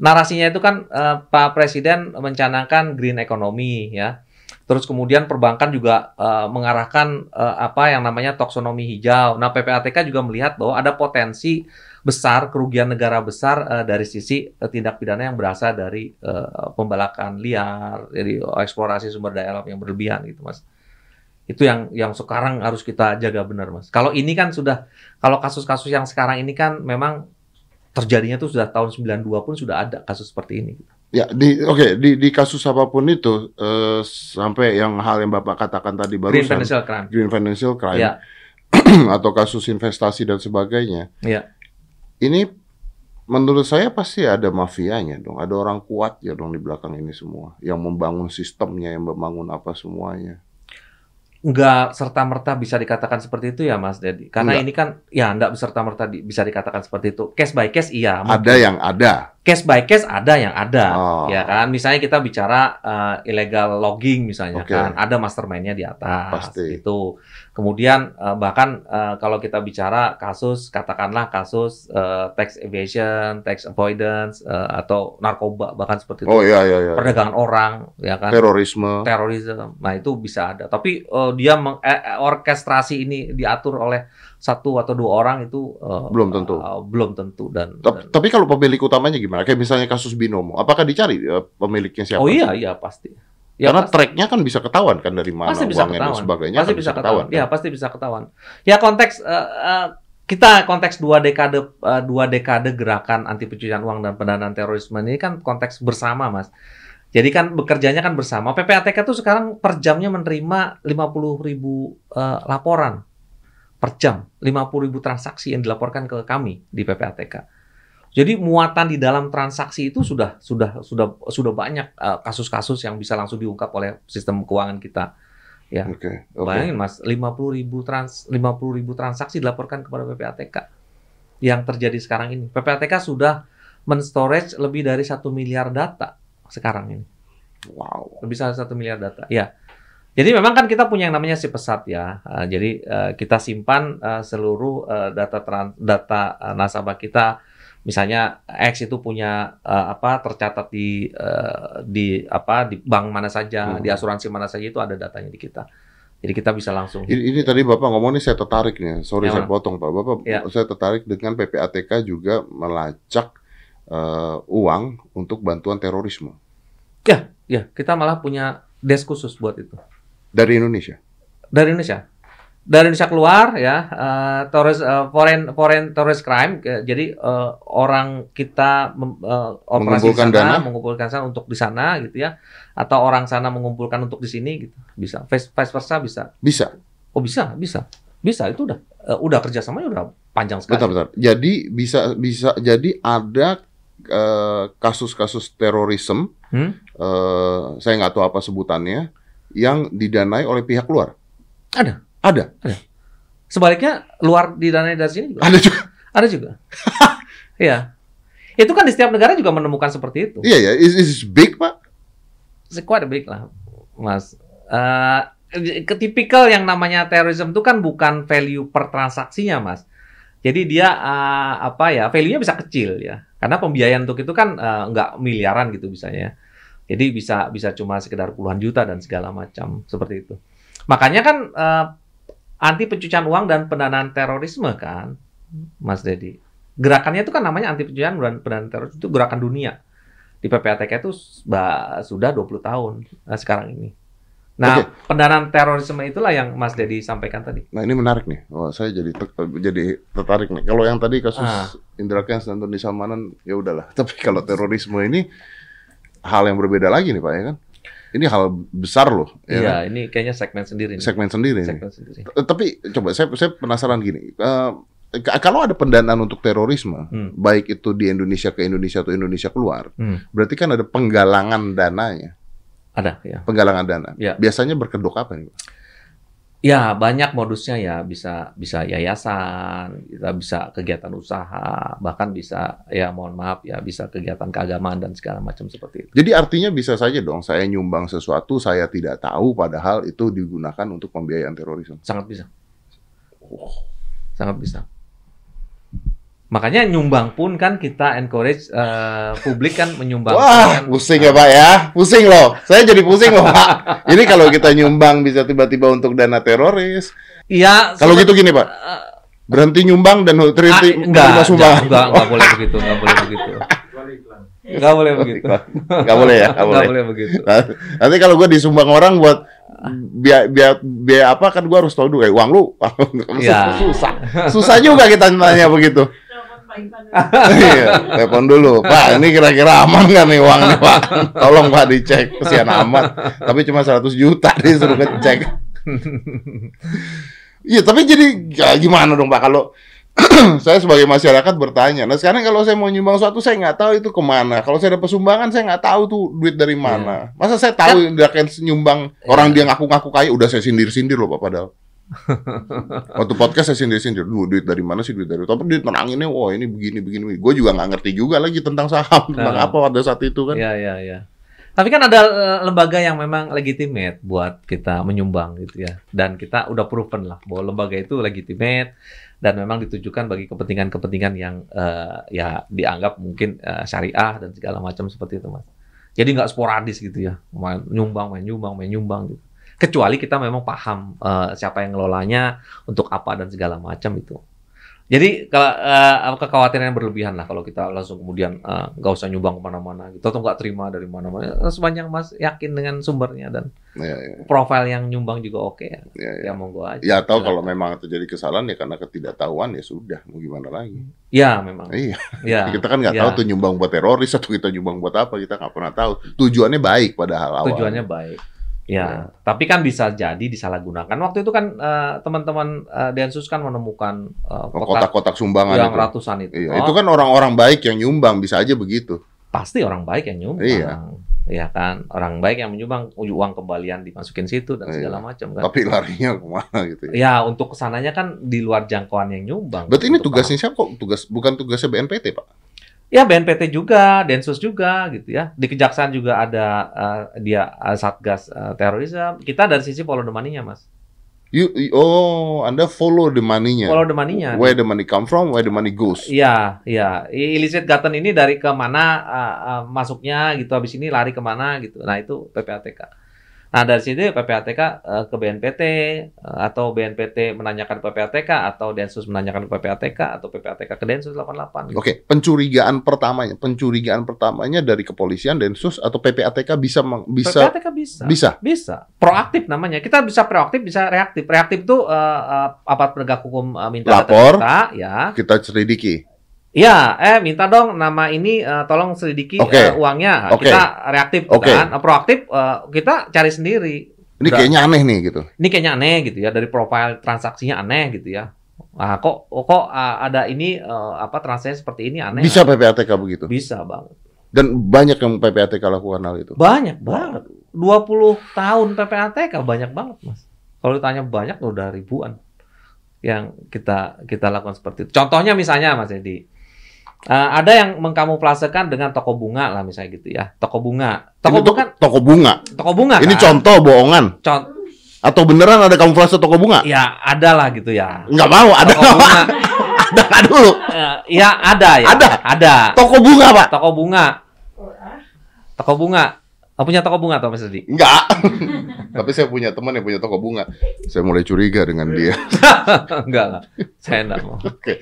narasinya itu kan eh, Pak Presiden mencanangkan green economy ya. Terus kemudian perbankan juga eh, mengarahkan eh, apa yang namanya taksonomi hijau. Nah, PPATK juga melihat bahwa ada potensi besar kerugian negara besar eh, dari sisi eh, tindak pidana yang berasal dari eh, pembalakan liar, dari eksplorasi sumber daya alam yang berlebihan gitu, Mas. Itu yang yang sekarang harus kita jaga benar, Mas. Kalau ini kan sudah kalau kasus-kasus yang sekarang ini kan memang terjadinya tuh sudah tahun 92 pun sudah ada kasus seperti ini. Ya, di oke di di kasus apa pun itu eh, sampai yang hal yang Bapak katakan tadi Green barusan financial crime. green financial crime Ya, atau kasus investasi dan sebagainya. ya. Ini menurut saya pasti ada mafianya dong, ada orang kuat ya dong di belakang ini semua, yang membangun sistemnya, yang membangun apa semuanya. Nggak serta merta bisa dikatakan seperti itu ya Mas Dedi. Karena Nggak. ini kan ya nggak serta merta bisa dikatakan seperti itu. Case by case iya. Ada yang ada. case by case ada yang ada, Oh. ya kan? Misalnya kita bicara uh, illegal logging misalnya Oke. kan, ada mastermind-nya di atas Pasti. itu. Kemudian uh, bahkan uh, kalau kita bicara kasus katakanlah kasus uh, tax evasion, tax avoidance uh, atau narkoba bahkan seperti itu. Oh iya iya iya. Perdagangan orang, ya kan? Terorisme. terorisme. Nah, itu bisa ada. Tapi uh, dia meng- eh, eh, orkestrasi ini diatur oleh satu atau dua orang itu uh, Belum tentu. uh, belum tentu dan, Tapi, dan- tapi kalau pemilik utamanya gimana? Kayak misalnya kasus binomo, apakah dicari eh, pemiliknya siapa? Oh iya iya pasti. Ya, Karena pasti, tracknya kan bisa ketahuan kan dari mana pasti bisa uangnya dan ketahuan. sebagainya Pasti kan bisa ketahuan. kan? Ya, pasti bisa ketahuan. Ya konteks eh, eh, kita konteks dua dekade eh, dua dekade gerakan anti pencucian uang dan pendanaan terorisme ini kan konteks bersama, Mas. Jadi kan bekerjanya kan bersama. PPATK tuh sekarang per jamnya menerima 50 ribu eh, laporan per jam, 50 ribu transaksi yang dilaporkan ke kami di PPATK. Jadi muatan di dalam transaksi itu sudah sudah sudah sudah banyak eh, kasus-kasus yang bisa langsung diungkap oleh sistem keuangan kita. Ya. Oke. oke. Bayangin Mas, 50 ribu trans 50 ribu transaksi dilaporkan kepada PPATK yang terjadi sekarang ini. PPATK sudah men-storage lebih dari satu miliar data sekarang ini. Wow. Lebih dari satu miliar data. Ya. Jadi memang kan kita punya yang namanya si pesat ya. Uh, jadi uh, kita simpan uh, seluruh uh, data data uh, nasabah kita. Misalnya X itu punya uh, apa tercatat di uh, di apa di bank mana saja, Hmm. di asuransi mana saja itu ada datanya di kita. Jadi kita bisa langsung. Ini, ini tadi Bapak ngomong nih saya tertarik nih. Sorry Yang saya potong Pak. Bapak Ya. saya tertarik dengan PPATK juga melacak eh, uang untuk bantuan terorisme Ya, ya, kita malah punya desk khusus buat itu. dari Indonesia. Dari Indonesia. Dari Indonesia keluar ya, eh, terrorist eh, foreign foreign terrorist crime. eh, jadi eh, orang kita mem- eh, operasi Mengumpulkan di sana, dana? mengumpulkan sana untuk di sana gitu ya, atau orang sana mengumpulkan untuk di sini gitu. Bisa. Vice, vice versa bisa. Bisa. Oh bisa, bisa, bisa. Itu udah eh, udah kerjasamanya udah panjang sekali. Bentar, bentar. Jadi bisa bisa jadi ada eh, kasus-kasus terorisme, Hmm? eh, saya nggak tahu apa sebutannya, yang didanai oleh pihak luar. Ada. Ada, Sebaliknya luar didanai dari sini juga ada juga. ada juga. Iya. Itu kan di setiap negara juga menemukan seperti itu. Iya ya, is, is big pak. Quite big lah, Mas. Eh, ketipikal yang namanya terorisme itu kan bukan value per transaksinya, Mas. Jadi dia eh, apa ya, value-nya bisa kecil ya. Karena pembiayaan untuk itu kan eh, nggak miliaran gitu bisanya. Jadi bisa bisa cuma sekedar puluhan juta dan segala macam seperti itu. Makanya kan eh, anti pencucian uang dan pendanaan terorisme kan, Mas Dedi. Gerakannya itu kan namanya anti pencucian dan pendanaan terorisme itu gerakan dunia di PPATK itu ba- sudah 20 tahun nah, sekarang ini. Nah, pendanaan terorisme itulah yang Mas Dedi sampaikan tadi. Nah ini menarik nih. Wah, saya jadi ter- jadi tertarik nih. Kalau yang tadi kasus Ah. Indra Kents dan Tony Salmanan ya udahlah. Tapi kalau terorisme ini hal yang berbeda lagi nih pak ya kan. Ini hal besar loh. Ya Iya, kan? ini kayaknya segmen sendiri nih. Segmen sendiri nih. Segmen sendiri. Tapi coba saya saya penasaran gini. K- kalau ada pendanaan untuk terorisme, Hmm. baik itu di Indonesia ke Indonesia atau Indonesia keluar, Hmm. berarti kan ada penggalangan dananya, Ada ya. penggalangan dana. Ya. Biasanya berkedok apa nih? Pak? Ya, banyak modusnya ya, bisa bisa yayasan, bisa bisa kegiatan usaha, bahkan bisa ya mohon maaf ya, bisa kegiatan keagamaan dan segala macam seperti itu. Jadi artinya bisa saja dong saya nyumbang sesuatu saya tidak tahu padahal itu digunakan untuk pembiayaan terorisme. Sangat bisa. Sangat bisa. Makanya nyumbang pun kan kita encourage eh, publik kan menyumbang. Wah, pusing ya Pak ya. Pusing loh. Saya jadi pusing loh Pak. Ini kalau kita nyumbang bisa tiba-tiba untuk dana teroris. Iya. Kalau gitu gini Pak. eh, Berhenti nyumbang dan ah, terhenti enggak, menerima sumbangan. enggak, enggak, enggak boleh begitu, enggak boleh begitu. Enggak boleh begitu. Nggak boleh ya, nggak Enggak boleh. boleh begitu. Nah, Nanti kalau gue disumbang orang buat biaya biaya biaya apa kan gue harus tahu dulu kayak uang lu Iya. susah susah juga kita tanya begitu Iya telepon dulu pak ini kira-kira aman nggak nih uang nih pak tolong pak dicek kesian amat tapi cuma 100 juta disuruh ngecek iya tapi jadi ya, gimana dong pak kalau saya sebagai masyarakat bertanya. Nah sekarang kalau saya mau nyumbang suatu saya nggak tahu itu ke mana. Kalau saya dapat sumbangan saya nggak tahu tuh duit dari mana. Masa saya tahu dia akan nyumbang orang dia ngaku-ngaku kaya udah saya sindir-sindir loh pak padahal. Waktu podcast saya sindir-sindir, "Duh, duit dari mana sih duit dari? Tapi dia tenanginnya, wah ini begini begini. begini." Gue juga nggak ngerti juga lagi tentang saham, tentang Nah. apa pada saat itu kan. Iya, iya, iya. Tapi kan ada eh, lembaga yang memang legitimate buat kita menyumbang gitu ya. Dan kita udah proven lah bahwa lembaga itu legitimate dan memang ditujukan bagi kepentingan-kepentingan yang eh, ya dianggap mungkin eh, syariah dan segala macam seperti itu, Mas. Jadi nggak sporadis gitu ya, main nyumbang, main nyumbang, main nyumbang gitu. Kecuali kita memang paham eh, siapa yang ngelolanya, untuk apa dan segala macam itu. Jadi kalau eh, kekhawatiran yang berlebihan lah kalau kita langsung kemudian eh, nggak usah nyumbang ke mana-mana gitu atau nggak terima dari mana-mana sepanjang mas yakin dengan sumbernya dan Ya, ya, profil yang nyumbang juga oke ya, ya, ya. ya monggo aja. Ya atau kalau memang terjadi kesalahan ya karena ketidaktahuan ya sudah mau gimana lagi. ya memang Iya, ya kita kan nggak ya. tahu tuh nyumbang buat teroris atau kita nyumbang buat apa kita nggak pernah tahu. Tujuannya baik padahal awal. tujuannya baik. Ya, Ya. tapi kan bisa jadi disalahgunakan. Waktu itu kan eh, teman-teman eh, Densus kan menemukan kotak kotak-kotak sumbangan yang itu. ratusan itu. Iya, Oh, itu kan orang-orang baik yang nyumbang bisa aja begitu. pasti orang baik yang nyumbang. Iya. Ya kan, orang baik yang menyumbang uang kembalian dimasukin situ dan Iya. segala macam kan. Tapi larinya ke mana gitu ya. Ya, untuk ke sananya kan di luar jangkauan yang nyumbang. Berarti ini tugasnya siapa kok? Tugas bukan tugasnya BNPT, Pak? Ya, BNPT juga, Densus juga gitu ya. Di Kejaksaan juga ada eh, dia eh, Satgas eh, terorisme. Kita dari sisi follow the money-nya, Mas. You, you- oh, Anda follow the money-nya. Follow the money-nya. Where the money come from, where the money goes. Iya, iya. Illicit Gaten ini dari ke mana eh, eh, masuknya gitu, habis ini lari ke mana gitu. Nah, itu PPATK. Nah, dari situ PPATK eh, ke BNPT eh, atau BNPT menanyakan PPATK atau Densus menanyakan PPATK atau PPATK ke Densus 88 gitu. Oke, pencurigaan pertamanya, pencurigaan pertamanya dari kepolisian, Densus atau PPATK bisa meng- bisa PPATK bisa. bisa. Bisa. Proaktif namanya. Kita bisa proaktif, bisa reaktif. Reaktif itu eh, eh, aparat penegak hukum eh, minta data Lapor. kita, ya. Kita selidiki. Iya, eh minta dong nama ini eh, tolong selidiki Oke. eh, uangnya. Nah, Oke. Kita reaktif Oke. kan, Eh, proaktif eh, kita cari sendiri. Ini Udah. kayaknya aneh nih gitu. Ini kayaknya aneh gitu ya dari profil transaksinya aneh gitu ya. Ah kok kok ah, ada ini eh, apa transaksi seperti ini aneh. Bisa PPATK begitu. bisa banget. Dan banyak yang PPATK lakukan hal itu. Banyak banget. 20 tahun PPATK banyak banget, Mas. Kalau ditanya banyak udah ribuan yang kita kita lakukan seperti itu. Contohnya misalnya Mas Edi. Eh, ada yang mengkamuflasekan dengan toko bunga lah misalnya gitu ya. Toko bunga. Ini Toko bunga to- kan toko bunga. toko bunga Ini kan? contoh bohongan. Con- Atau beneran ada kamuflase toko bunga? ya ada lah gitu ya. Nggak mau, ada Toko bunga. ada nggak dulu. Eh, ya ada ya. Ada? Ada. Toko bunga, Pak. Toko bunga. Toko bunga. Oh, punya toko bunga atau Mas Edi? Enggak. Tapi saya punya teman yang punya toko bunga. Saya mulai curiga dengan dia. enggak lah. Saya enggak mau. Oke.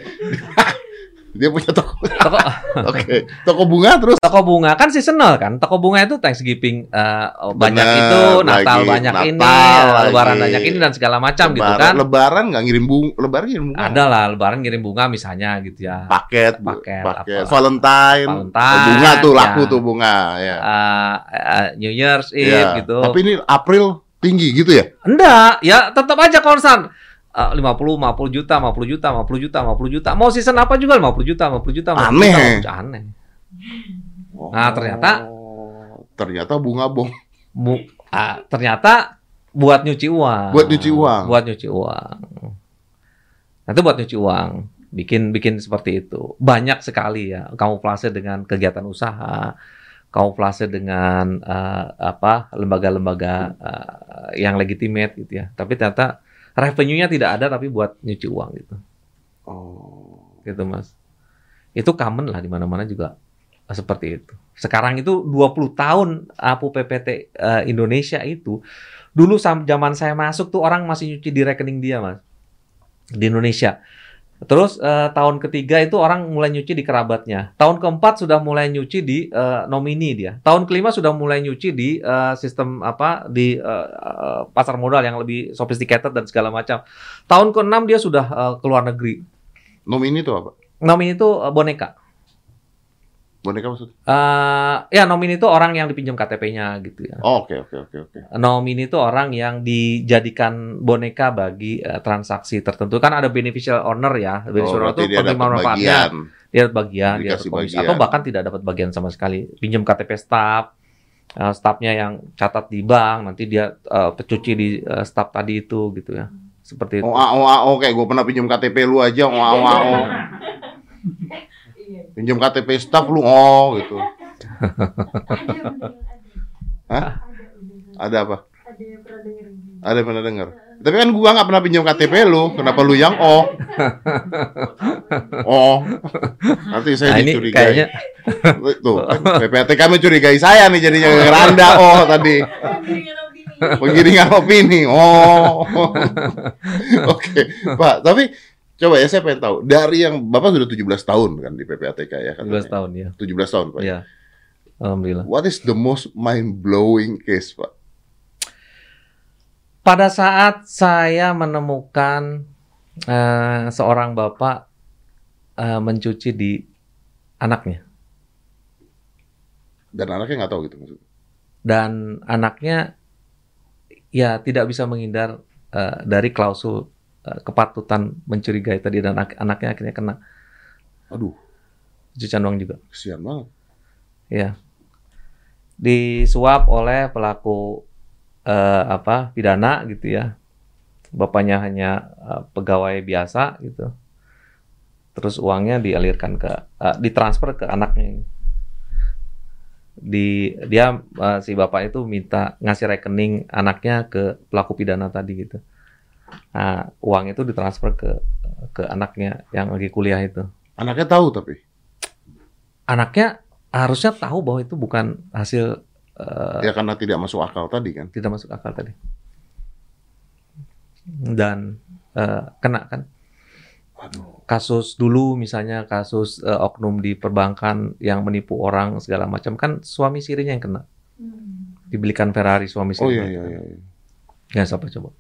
Dia punya toko. Toko Oke. Toko bunga terus toko bunga kan seasonal kan. Toko bunga itu Thanksgiving eh, banyak Bener, itu, Natal lagi banyak Natal ini, lagi. Lebaran banyak ini dan segala macam gitu lebaran, kan. lebaran nggak ngirim bunga, lebaran ngirim bunga. Ada lah Lebaran ngirim bunga misalnya gitu ya. paket. Paket, paket. apa? Valentine, Valentine, bunga tuh ya. laku tuh bunga, ya. Eh, eh, New Year's Eve Ya. gitu. Tapi ini April tinggi gitu ya? Enggak, ya tetap aja konstan. Eh, 50, 50 juta, 50 juta, 50 juta, 50 juta. Mau season apa juga 50 juta, 50 juta, 50 Aneh. juta, 50 juta. Aneh. Nah, ternyata- Oh, ternyata bunga bong. Bu, ah, ternyata buat nyuci uang. Buat nyuci uang. Buat nyuci uang. Nah, itu buat nyuci uang. Bikin bikin seperti itu. Banyak sekali ya kamuflase dengan kegiatan usaha, kamuflase dengan eh, apa lembaga-lembaga eh, yang legitimate gitu ya. Tapi ternyata revenue-nya tidak ada tapi buat nyuci uang gitu. Oh. Gitu, Mas. Itu common lah di mana-mana juga seperti itu. Sekarang itu 20 tahun APU PPT eh, Indonesia itu dulu zaman saya masuk tuh orang masih nyuci di rekening dia, Mas. Di Indonesia. Terus eh, tahun ketiga itu orang mulai nyuci di kerabatnya. Tahun keempat sudah mulai nyuci di eh, nomini dia. Tahun kelima sudah mulai nyuci di eh, sistem apa di eh, pasar modal yang lebih sophisticated dan segala macam. Tahun keenam dia sudah eh, ke luar negeri. Nomini itu apa? Nomini itu eh, boneka. Boneka maksudnya? Eh, ya nomini itu orang yang dipinjam KTP-nya gitu ya. Oh, oke oke oke oke. Nomini itu orang yang dijadikan boneka bagi eh, transaksi tertentu. Kan ada beneficial owner ya. Beneficial owner Oh, berarti itu dia penerima dapat manfaatnya. bagian. Dia dapat bagian, dia dapat komisi. bagian. Atau bahkan tidak dapat bagian sama sekali. Pinjam KTP staff, eh, staffnya yang catat di bank, nanti dia eh, pecuci di eh, staff tadi itu gitu ya. Seperti itu. Oh, oh, oh, kayak gue pernah pinjam KTP lu aja, oh, oh, oh. Iya. Pinjam KTP staff lu, oh gitu. Hah? Ada apa? Ada yang pernah denger. Ada yang pernah dengar? Tapi kan gua nggak pernah pinjam KTP lu, kenapa lu yang oh? Oh, nanti saya Nah, ini dicurigai. kayaknya Tuh, kan, PPATK mencurigai saya nih jadinya gara Anda oh tadi. Penggiringan opini. Penggiringan opini. Oh. Oke, Pak. Tapi coba ya saya pengen tahu dari yang Bapak sudah 17 tahun kan di PPATK ya kan? 17 tahun ya. 17 tahun, Pak. Iya. Alhamdulillah. What is the most mind blowing case, Pak? Pada saat saya menemukan eh, seorang bapak eh, mencuci di anaknya Dan anaknya nggak tahu gitu maksudnya. dan anaknya ya tidak bisa menghindar eh, dari klausul eh, kepatutan mencurigai tadi dan anak- anaknya akhirnya kena Aduh, cucian uang juga. kesian banget. Ya. Disuap oleh pelaku eh, apa pidana gitu ya. Bapaknya hanya eh, pegawai biasa gitu. Terus uangnya dialirkan ke eh, ditransfer ke anaknya ini. Di dia eh, si bapak itu minta ngasih rekening anaknya ke pelaku pidana tadi gitu. Nah, uang itu ditransfer ke ke anaknya yang lagi kuliah itu Anaknya tahu tapi. anaknya harusnya tahu bahwa itu bukan hasil eh, Ya karena tidak masuk akal tadi kan. tidak masuk akal tadi dan eh, kena kan Waduh. kasus dulu misalnya kasus eh, oknum di perbankan yang menipu orang segala macam kan suami sirinya yang kena Hmm. dibelikan Ferrari suami Oh sirinya iya iya iya. ya siapa coba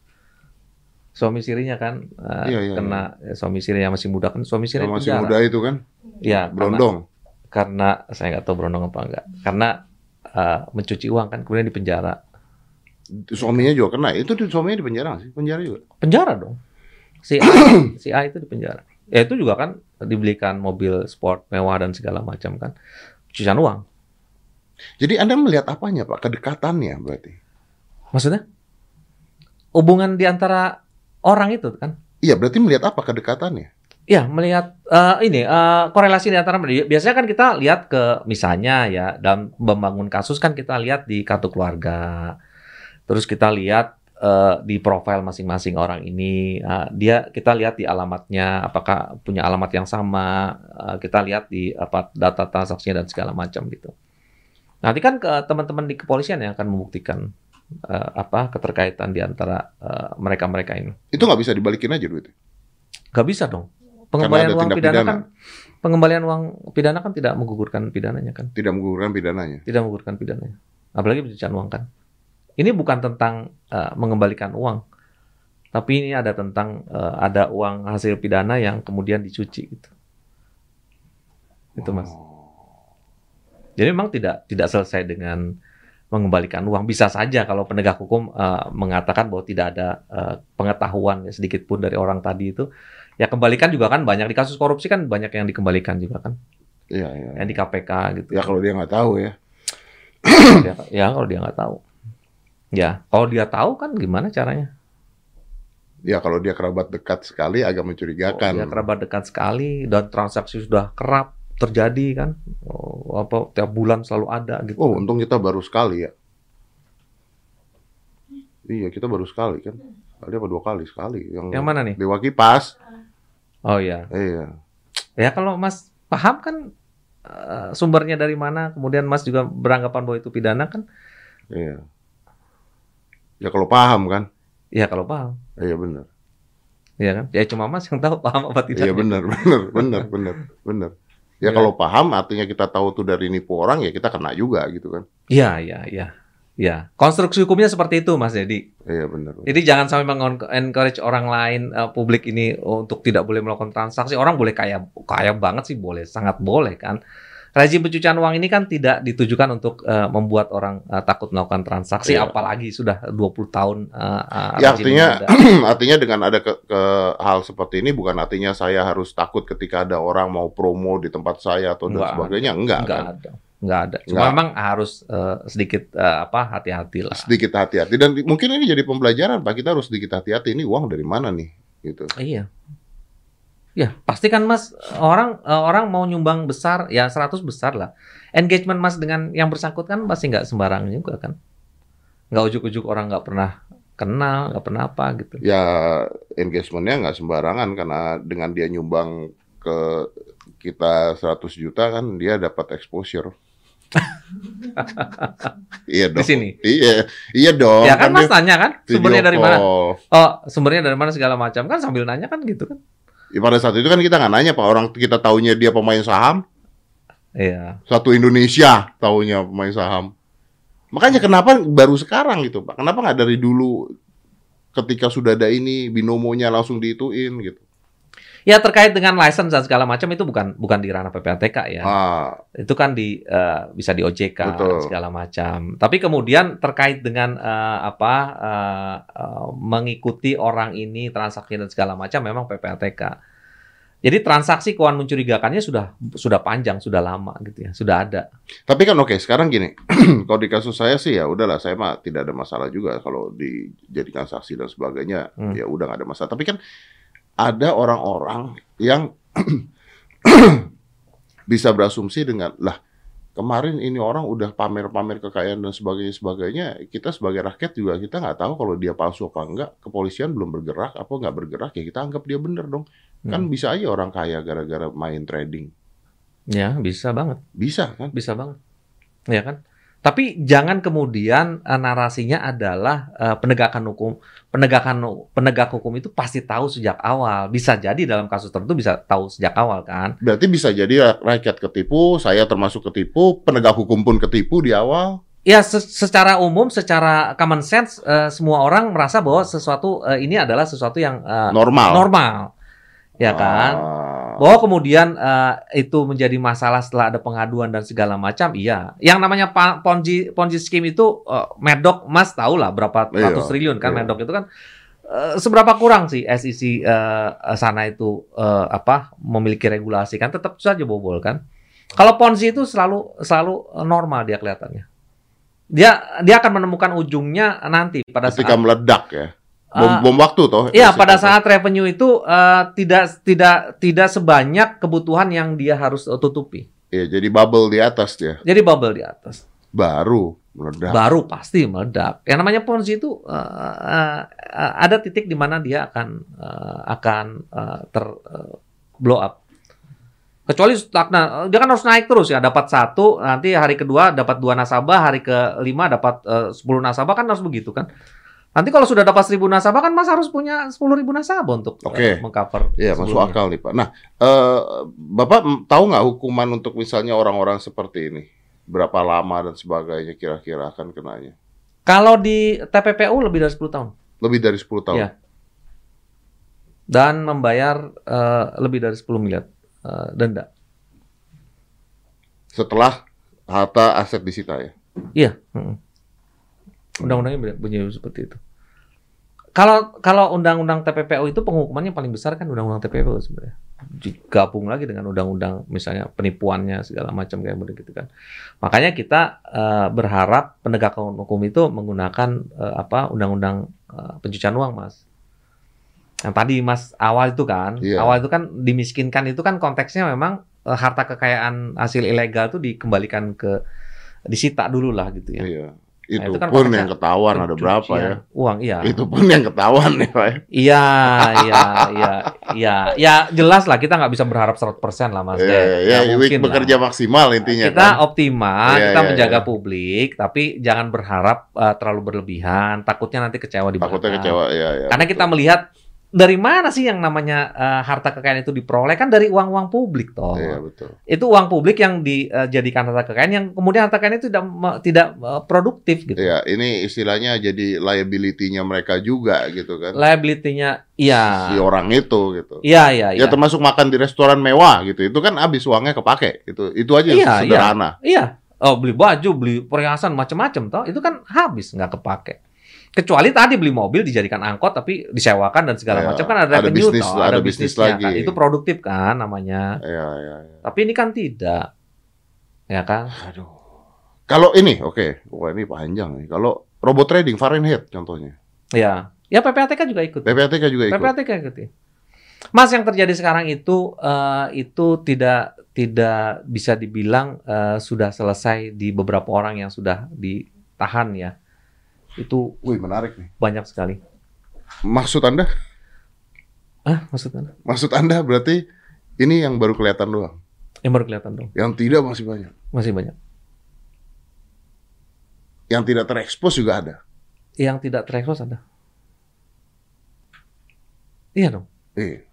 suami sirinya kan eh, Iya, iya, kena eh, suami sirinya masih muda kan suami siri Yang di masih penjara. muda itu kan, ya karena- berondong. karena saya nggak tahu berondong apa enggak karena eh, mencuci uang kan kemudian di penjara Suaminya juga kena. Itu di- suaminya di penjara sih? Penjara juga. penjara dong si A si A itu di penjara ya itu juga kan dibelikan mobil sport mewah dan segala macam kan cucian uang Jadi Anda melihat apanya, Pak? Kedekatannya berarti. maksudnya hubungan di antara orang itu kan? Iya, berarti melihat apa kedekatannya? ya melihat eh, ini eh, korelasi di antara biasanya kan kita lihat ke misalnya ya dalam membangun kasus kan kita lihat di kartu keluarga. Terus kita lihat eh, di profil masing-masing orang ini. Dia kita lihat di alamatnya apakah punya alamat yang sama. Kita lihat di apa data transaksinya dan segala macam gitu. Nanti kan ke teman-teman di kepolisian yang akan membuktikan eh, apa keterkaitan di antara eh, mereka-mereka ini Itu nggak bisa dibalikin aja duitnya. Gak bisa dong. Pengembalian uang pidana, pidana. kan pengembalian uang pidana kan tidak menggugurkan pidananya kan, Tidak menggugurkan pidananya. tidak menggugurkan pidananya. Apalagi pencucian uang kan. Ini bukan tentang eh, mengembalikan uang, tapi ini ada tentang eh, ada uang hasil pidana yang kemudian dicuci gitu. Itu mas. Jadi memang tidak tidak selesai dengan mengembalikan uang. Bisa saja kalau penegak hukum eh, mengatakan bahwa tidak ada eh, pengetahuan ya, sedikit pun dari orang tadi itu, ya kembalikan juga kan banyak di kasus korupsi kan banyak yang dikembalikan juga kan, Iya, iya. yang di KPK gitu. Ya kalau dia nggak tahu ya. ya, ya kalau dia nggak tahu. Ya kalau dia tahu kan gimana caranya? Ya kalau dia kerabat dekat sekali agak mencurigakan. Dia kerabat dekat sekali dan transaksi sudah kerap terjadi kan, oh, apa tiap bulan selalu ada gitu. Oh, untung kita baru sekali ya. Iya, kita baru sekali kan. Kali apa dua kali sekali yang, Yang mana nih? Dewa Kipas. Oh iya. Iya. Ya kalau Mas paham kan eh, sumbernya dari mana, kemudian Mas juga beranggapan bahwa itu pidana kan? Iya. Ya kalau paham kan. Ya kalau paham, Iya benar. ya kan? Ya cuma Mas yang tahu paham apa tidak. Iya benar, benar, benar, benar, benar. Ya Iya. kalau paham artinya kita tahu tuh dari nipu orang ya kita kena juga gitu kan. Iya, iya, iya. Ya, konstruksi hukumnya seperti itu, Mas Dedi. Iya benar. Jadi jangan sampai mengencourage orang lain eh, publik ini untuk tidak boleh melakukan transaksi. Orang boleh kaya kaya banget sih boleh, sangat boleh kan. Rezim pencucian uang ini kan tidak ditujukan untuk eh, membuat orang eh, takut melakukan transaksi, Iya. apalagi sudah 20 tahun. eh, Ya artinya ada. artinya dengan ada ke, ke- hal seperti ini bukan artinya saya harus takut ketika ada orang mau promo di tempat saya atau dan Enggak sebagainya enggak, nggak kan. ada, nggak ada. Cuma Nggak. memang harus eh, sedikit eh, apa hati-hati lah. Sedikit hati-hati dan mungkin ini jadi pembelajaran Pak kita harus sedikit hati-hati ini uang dari mana nih gitu. Iya. Ya, pasti kan Mas orang eh, orang mau nyumbang besar ya 100 besar lah. Engagement Mas dengan yang bersangkutan pasti nggak sembarang juga kan. Nggak ujuk-ujuk orang nggak pernah kenal, nggak pernah apa gitu. Ya engagementnya nggak sembarangan karena dengan dia nyumbang ke kita 100 juta kan dia dapat exposure. iya Di dong. sini. Iya, iya dong. ya kan Mas dia tanya kan sumbernya dari mana? Oh, sumbernya dari mana segala macam kan sambil nanya kan gitu kan. Ya, pada saat itu kan kita nggak nanya pak orang kita taunya dia pemain saham Iya. satu Indonesia taunya pemain saham. Makanya kenapa baru sekarang gitu pak? Kenapa nggak dari dulu ketika sudah ada ini binomonya langsung diituin gitu? Ya terkait dengan license dan segala macam itu bukan bukan di ranah PPATK ya. Ah, itu kan di eh, bisa di OJK Betul. segala macam. Tapi kemudian terkait dengan eh, apa eh, eh, mengikuti orang ini transaksi dan segala macam memang PPATK. Jadi transaksi keuangan mencurigakannya sudah sudah panjang, sudah lama gitu ya, sudah ada. tapi kan oke sekarang gini, kalau di kasus saya sih ya udahlah saya mah tidak ada masalah juga kalau dijadikan saksi dan sebagainya Hmm. ya udah nggak ada masalah. Tapi kan ada orang-orang yang bisa berasumsi dengan lah kemarin ini orang udah pamer-pamer kekayaan dan sebagainya sebagainya kita sebagai rakyat juga kita nggak tahu kalau dia palsu apa enggak kepolisian belum bergerak apa nggak bergerak ya kita anggap dia bener dong. Kan Hmm. bisa aja orang kaya gara-gara main trading. Ya bisa banget, bisa kan? Bisa banget, ya kan. Tapi jangan kemudian eh, narasinya adalah eh, penegakan hukum, penegakan penegak hukum itu pasti tahu sejak awal. Bisa jadi dalam kasus tertentu bisa tahu sejak awal kan. berarti bisa jadi rakyat ketipu saya termasuk ketipu penegak hukum pun ketipu di awal Ya, se- secara umum, secara common sense, eh, semua orang merasa bahwa sesuatu eh, ini adalah sesuatu yang eh, normal normal, ya kan? Ah. Bahwa kemudian eh, itu menjadi masalah setelah ada pengaduan dan segala macam, iya. Yang namanya ponzi ponzi scheme itu, eh, Medok, Mas tahu lah berapa Iya, ratus triliun kan iya. Medok itu kan. eh, seberapa kurang sih SEC eh, sana itu eh, apa memiliki regulasi kan tetap saja bobol kan. Kalau ponzi itu selalu selalu normal dia kelihatannya. Dia dia akan menemukan ujungnya nanti pada ketika saat meledak ya bom, Ah, bom waktu toh Iya, pada saat revenue itu eh, tidak tidak tidak sebanyak kebutuhan yang dia harus eh, tutupi. Iya, jadi bubble di atas dia Jadi bubble di atas. baru meledak Baru pasti meledak. Yang namanya ponzi itu eh, eh, eh, ada titik di mana dia akan eh, akan eh, ter eh, blow up. Kecuali stagnan, dia kan harus naik terus ya. Dapat satu, nanti hari kedua dapat dua nasabah, hari kelima dapat eh, 10 nasabah kan harus begitu kan. Nanti kalau sudah dapat 1000 nasabah kan Mas harus punya 10.000 nasabah untuk eh, Oke. mengcover. Iya, masuk akal nih Pak. Nah, eh, Bapak tahu nggak hukuman untuk misalnya orang-orang seperti ini? Berapa lama dan sebagainya kira-kira akan kenanya? Kalau di TPPU lebih dari 10 tahun Lebih dari 10 tahun. Iya. dan membayar eh, lebih dari 10 miliar eh, denda. Setelah harta aset disita ya. Iya. mm. Undang-undangnya bunyi seperti itu. Kalau kalau undang-undang TPPU itu penghukumannya paling besar kan undang-undang TPPU sebenarnya. Digabung lagi dengan undang-undang misalnya penipuannya segala macam kayak begitu kan. Makanya kita eh, berharap penegakan hukum itu menggunakan eh, apa undang-undang eh, pencucian uang, Mas. Yang tadi Mas awal itu kan, Iya. awal itu kan dimiskinkan itu kan konteksnya memang eh, harta kekayaan hasil ilegal itu dikembalikan ke disita dulu lah gitu ya. Iya. Itu, itu kan pun yang ketahuan ada berapa ya. Pencucian Uang, iya. Itu pun yang ketahuan ya Pak. ya. Iya, iya, iya, iya. Ya jelas lah kita nggak bisa berharap 100% lah Mas. Iya, Ded. iya, iya, mungkin bekerja lah. maksimal intinya Kita kan. optimal, Iya, kita iya, menjaga iya. publik, tapi jangan berharap uh, terlalu berlebihan. Takutnya nanti kecewa di Takutnya belakang. kecewa ya ya. Karena kita melihat dari mana sih yang namanya eh, harta kekayaan itu diperoleh kan dari uang-uang publik toh. Iya betul. Itu uang publik yang dijadikan harta kekayaan yang kemudian harta kekayaan itu tidak tidak eh, produktif gitu. Iya, ini istilahnya jadi liability-nya mereka juga gitu kan. Liability-nya iya. Si orang itu gitu. Iya, iya, Ya iya. termasuk makan di restoran mewah gitu. Itu kan habis uangnya kepake gitu. Itu aja Iya, sederhana. Iya. Oh, beli baju, beli perhiasan macam-macam toh. Itu kan habis nggak kepake. Kecuali tadi beli mobil dijadikan angkot tapi disewakan dan segala Iya, macam kan ada, ada revenue bisnis- toh, ada ada, bisnis bisnisnya lagi. kan. Itu produktif kan namanya. Iya, iya, iya. Tapi ini kan tidak. Ya kan? Aduh. Kalau ini, oke, wah ini panjang nih. Kalau robot trading Fahrenheit contohnya, Ya. Ya PPATK juga ikut. PPATK juga ikut. PPATK ikut. ya. Mas yang terjadi sekarang itu eh, itu tidak tidak bisa dibilang eh, sudah selesai di beberapa orang yang sudah ditahan ya. Itu Wih menarik nih. banyak sekali. Maksud anda? Ah, maksudnya? Maksud anda berarti ini yang baru kelihatan doang. Yang baru kelihatan dong. Yang tidak masih banyak. Masih banyak. Yang tidak terekspos juga ada. Yang tidak terekspos ada. Iya dong. Iya.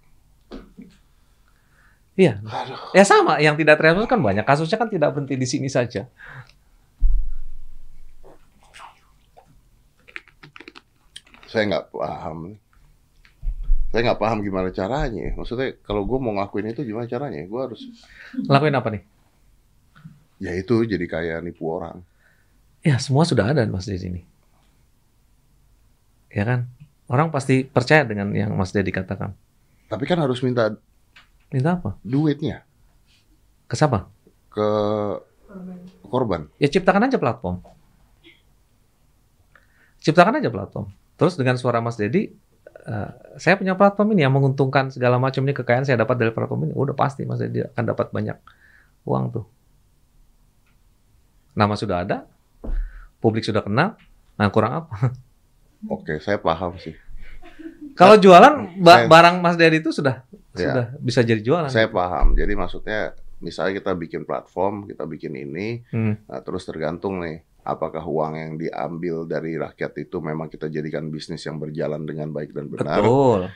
Iya. Aduh. Ya sama, yang tidak terekspos kan banyak. Kasusnya kan tidak berhenti di sini saja. Saya nggak paham. Saya nggak paham gimana caranya. Maksudnya kalau gue mau ngakuin itu gimana caranya? Gue harus Lakuin apa nih? ya itu jadi kayak nipu orang. Ya, semua sudah ada Mas di sini. Ya kan? Orang pasti percaya dengan yang Mas Dedi katakan. Tapi kan harus minta Minta apa? duitnya Ke siapa? ke Korban. korban. Ya ciptakan aja platform. Ciptakan aja platform. Terus dengan suara Mas Dedi, eh, saya punya platform ini yang menguntungkan segala macam ini kekayaan saya dapat dari platform ini. Udah pasti Mas Dedi akan dapat banyak uang tuh. Nama sudah ada, publik sudah kenal. Nah kurang apa? Oke, saya paham sih. Kalau jualan ba- saya- barang Mas Dedi itu sudah Ya. sudah bisa jadi jualan. Saya paham. Jadi maksudnya misalnya kita bikin platform, kita bikin ini, Hmm. nah terus tergantung nih apakah uang yang diambil dari rakyat itu memang kita jadikan bisnis yang berjalan dengan baik dan benar. Betul.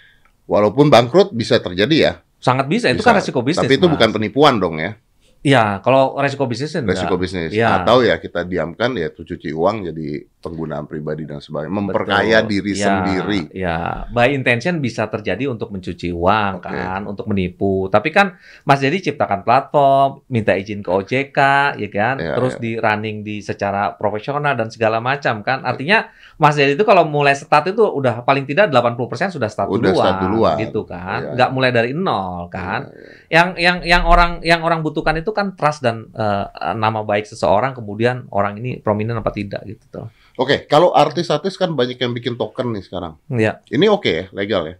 Walaupun bangkrut bisa terjadi ya. Sangat bisa. Itu Bisa. kan resiko bisnis. Tapi itu Mas. bukan penipuan dong ya. Iya, kalau resiko bisnis enggak. Resiko bisnis. Iya. Atau ya kita diamkan ya itu cuci uang jadi penggunaan pribadi dan sebagainya. Memperkaya Betul. diri Ya, sendiri. Ya, by intention bisa terjadi untuk mencuci uang Oke. kan, untuk menipu. Tapi kan Mas Dedi ciptakan platform, minta izin ke OJK, ya kan, Ya, terus ya. di running di secara profesional dan segala macam kan. Artinya Mas Dedi itu kalau mulai start itu udah paling tidak 80% sudah start Udah duluan, start duluan. gitu kan. Iya. Nggak mulai dari nol kan. Iya, iya. Yang yang yang orang yang orang butuhkan itu kan trust dan eh, nama baik seseorang kemudian orang ini prominent apa tidak gitu tuh. Oke, kalau artis-artis kan banyak yang bikin token nih sekarang. Ya. Ini oke ya, legal ya.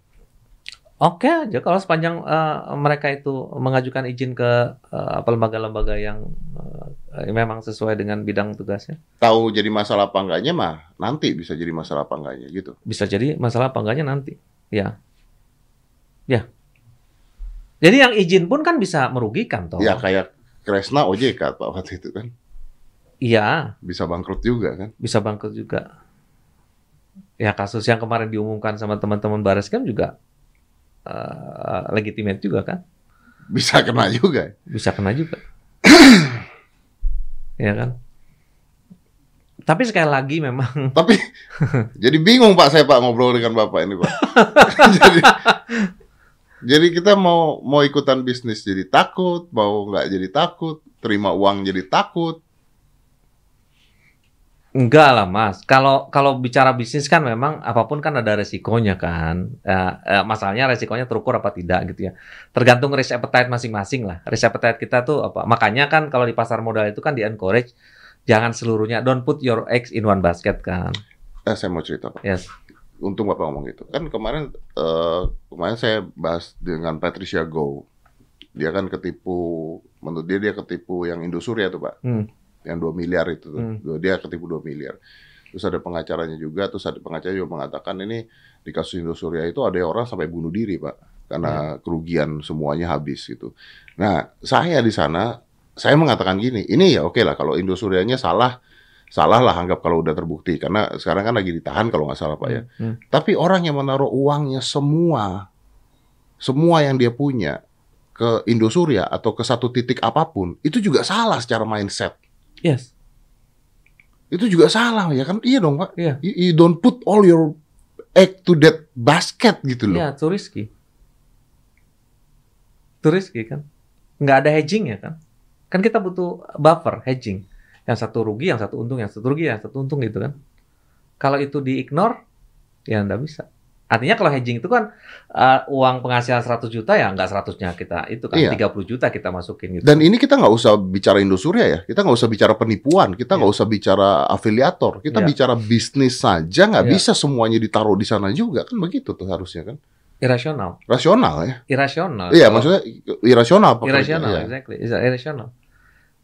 Oke aja kalau sepanjang eh, mereka itu mengajukan izin ke eh, apa lembaga-lembaga yang eh, memang sesuai dengan bidang tugasnya. Tahu jadi masalah apa enggaknya mah nanti bisa jadi masalah apa enggaknya gitu. Bisa jadi masalah apa enggaknya nanti. Ya. Ya. Jadi yang izin pun kan bisa merugikan toh. Ya kayak Kresna OJK Pak waktu itu kan Iya, bisa bangkrut juga kan. bisa bangkrut juga. Ya kasus yang kemarin diumumkan sama teman-teman Bareskem juga eh, legitimate juga kan. Bisa kena juga. bisa kena juga. ya kan? Tapi sekali lagi memang Tapi jadi bingung Pak saya Pak ngobrol dengan Bapak ini Pak. jadi, jadi kita mau mau ikutan bisnis jadi takut, mau nggak jadi takut, terima uang jadi takut. Enggak lah Mas. Kalau kalau bicara bisnis kan memang apa pun kan ada resikonya kan. Eh, eh, masalahnya resikonya terukur apa tidak gitu ya. Tergantung risk appetite masing-masing lah. Risk appetite kita tuh apa? Makanya kan kalau di pasar modal itu kan di encourage jangan seluruhnya don't put your eggs in one basket kan. Eh, saya mau cerita Pak. Yes. Untung Bapak ngomong gitu. Kan kemarin eh, kemarin saya bahas dengan Patricia Go. Dia kan ketipu, menurut dia dia ketipu yang Indosuria tuh Pak. Hmm. Yang 2 miliar itu tuh. Hmm. Dia ketipu 2 miliar. Terus ada pengacaranya juga, terus ada pengacara juga mengatakan ini di kasus Indosuria itu ada orang sampai bunuh diri Pak. Karena kerugian semuanya habis gitu. Nah, saya di sana saya mengatakan gini, ini ya oke lah kalau Indosurianya salah salah lah anggap kalau udah terbukti karena sekarang kan lagi ditahan kalau nggak salah Pak ya. Hmm. Tapi orang yang menaruh uangnya semua, semua yang dia punya ke Indosuria atau ke satu titik apa pun, itu juga salah secara mindset. Yes. Itu juga salah ya kan? Iya dong Pak. Iya. You, you don't put all your egg to that basket gitu loh. Iya, too risky. Too risky kan. Nggak ada hedging ya kan. Kan kita butuh buffer, hedging. Yang satu rugi, yang satu untung, yang satu rugi, yang satu untung gitu kan. Kalau itu di-ignore, ya nggak bisa. Artinya kalau hedging itu kan uh, uang penghasilan 100 juta ya nggak 100-nya kita itu kan Iya. 30 juta kita masukin gitu. Dan ini kita nggak usah bicara Indosuria ya, kita nggak usah bicara penipuan, kita nggak Iya. usah bicara afiliator, kita Iya. bicara bisnis saja, nggak Iya. bisa semuanya ditaruh di sana juga kan begitu tuh harusnya kan, irasional. rasional ya. Irasional. Iya, Kalau- maksudnya irasional apa? irasional, Iya. exactly. Is irasional.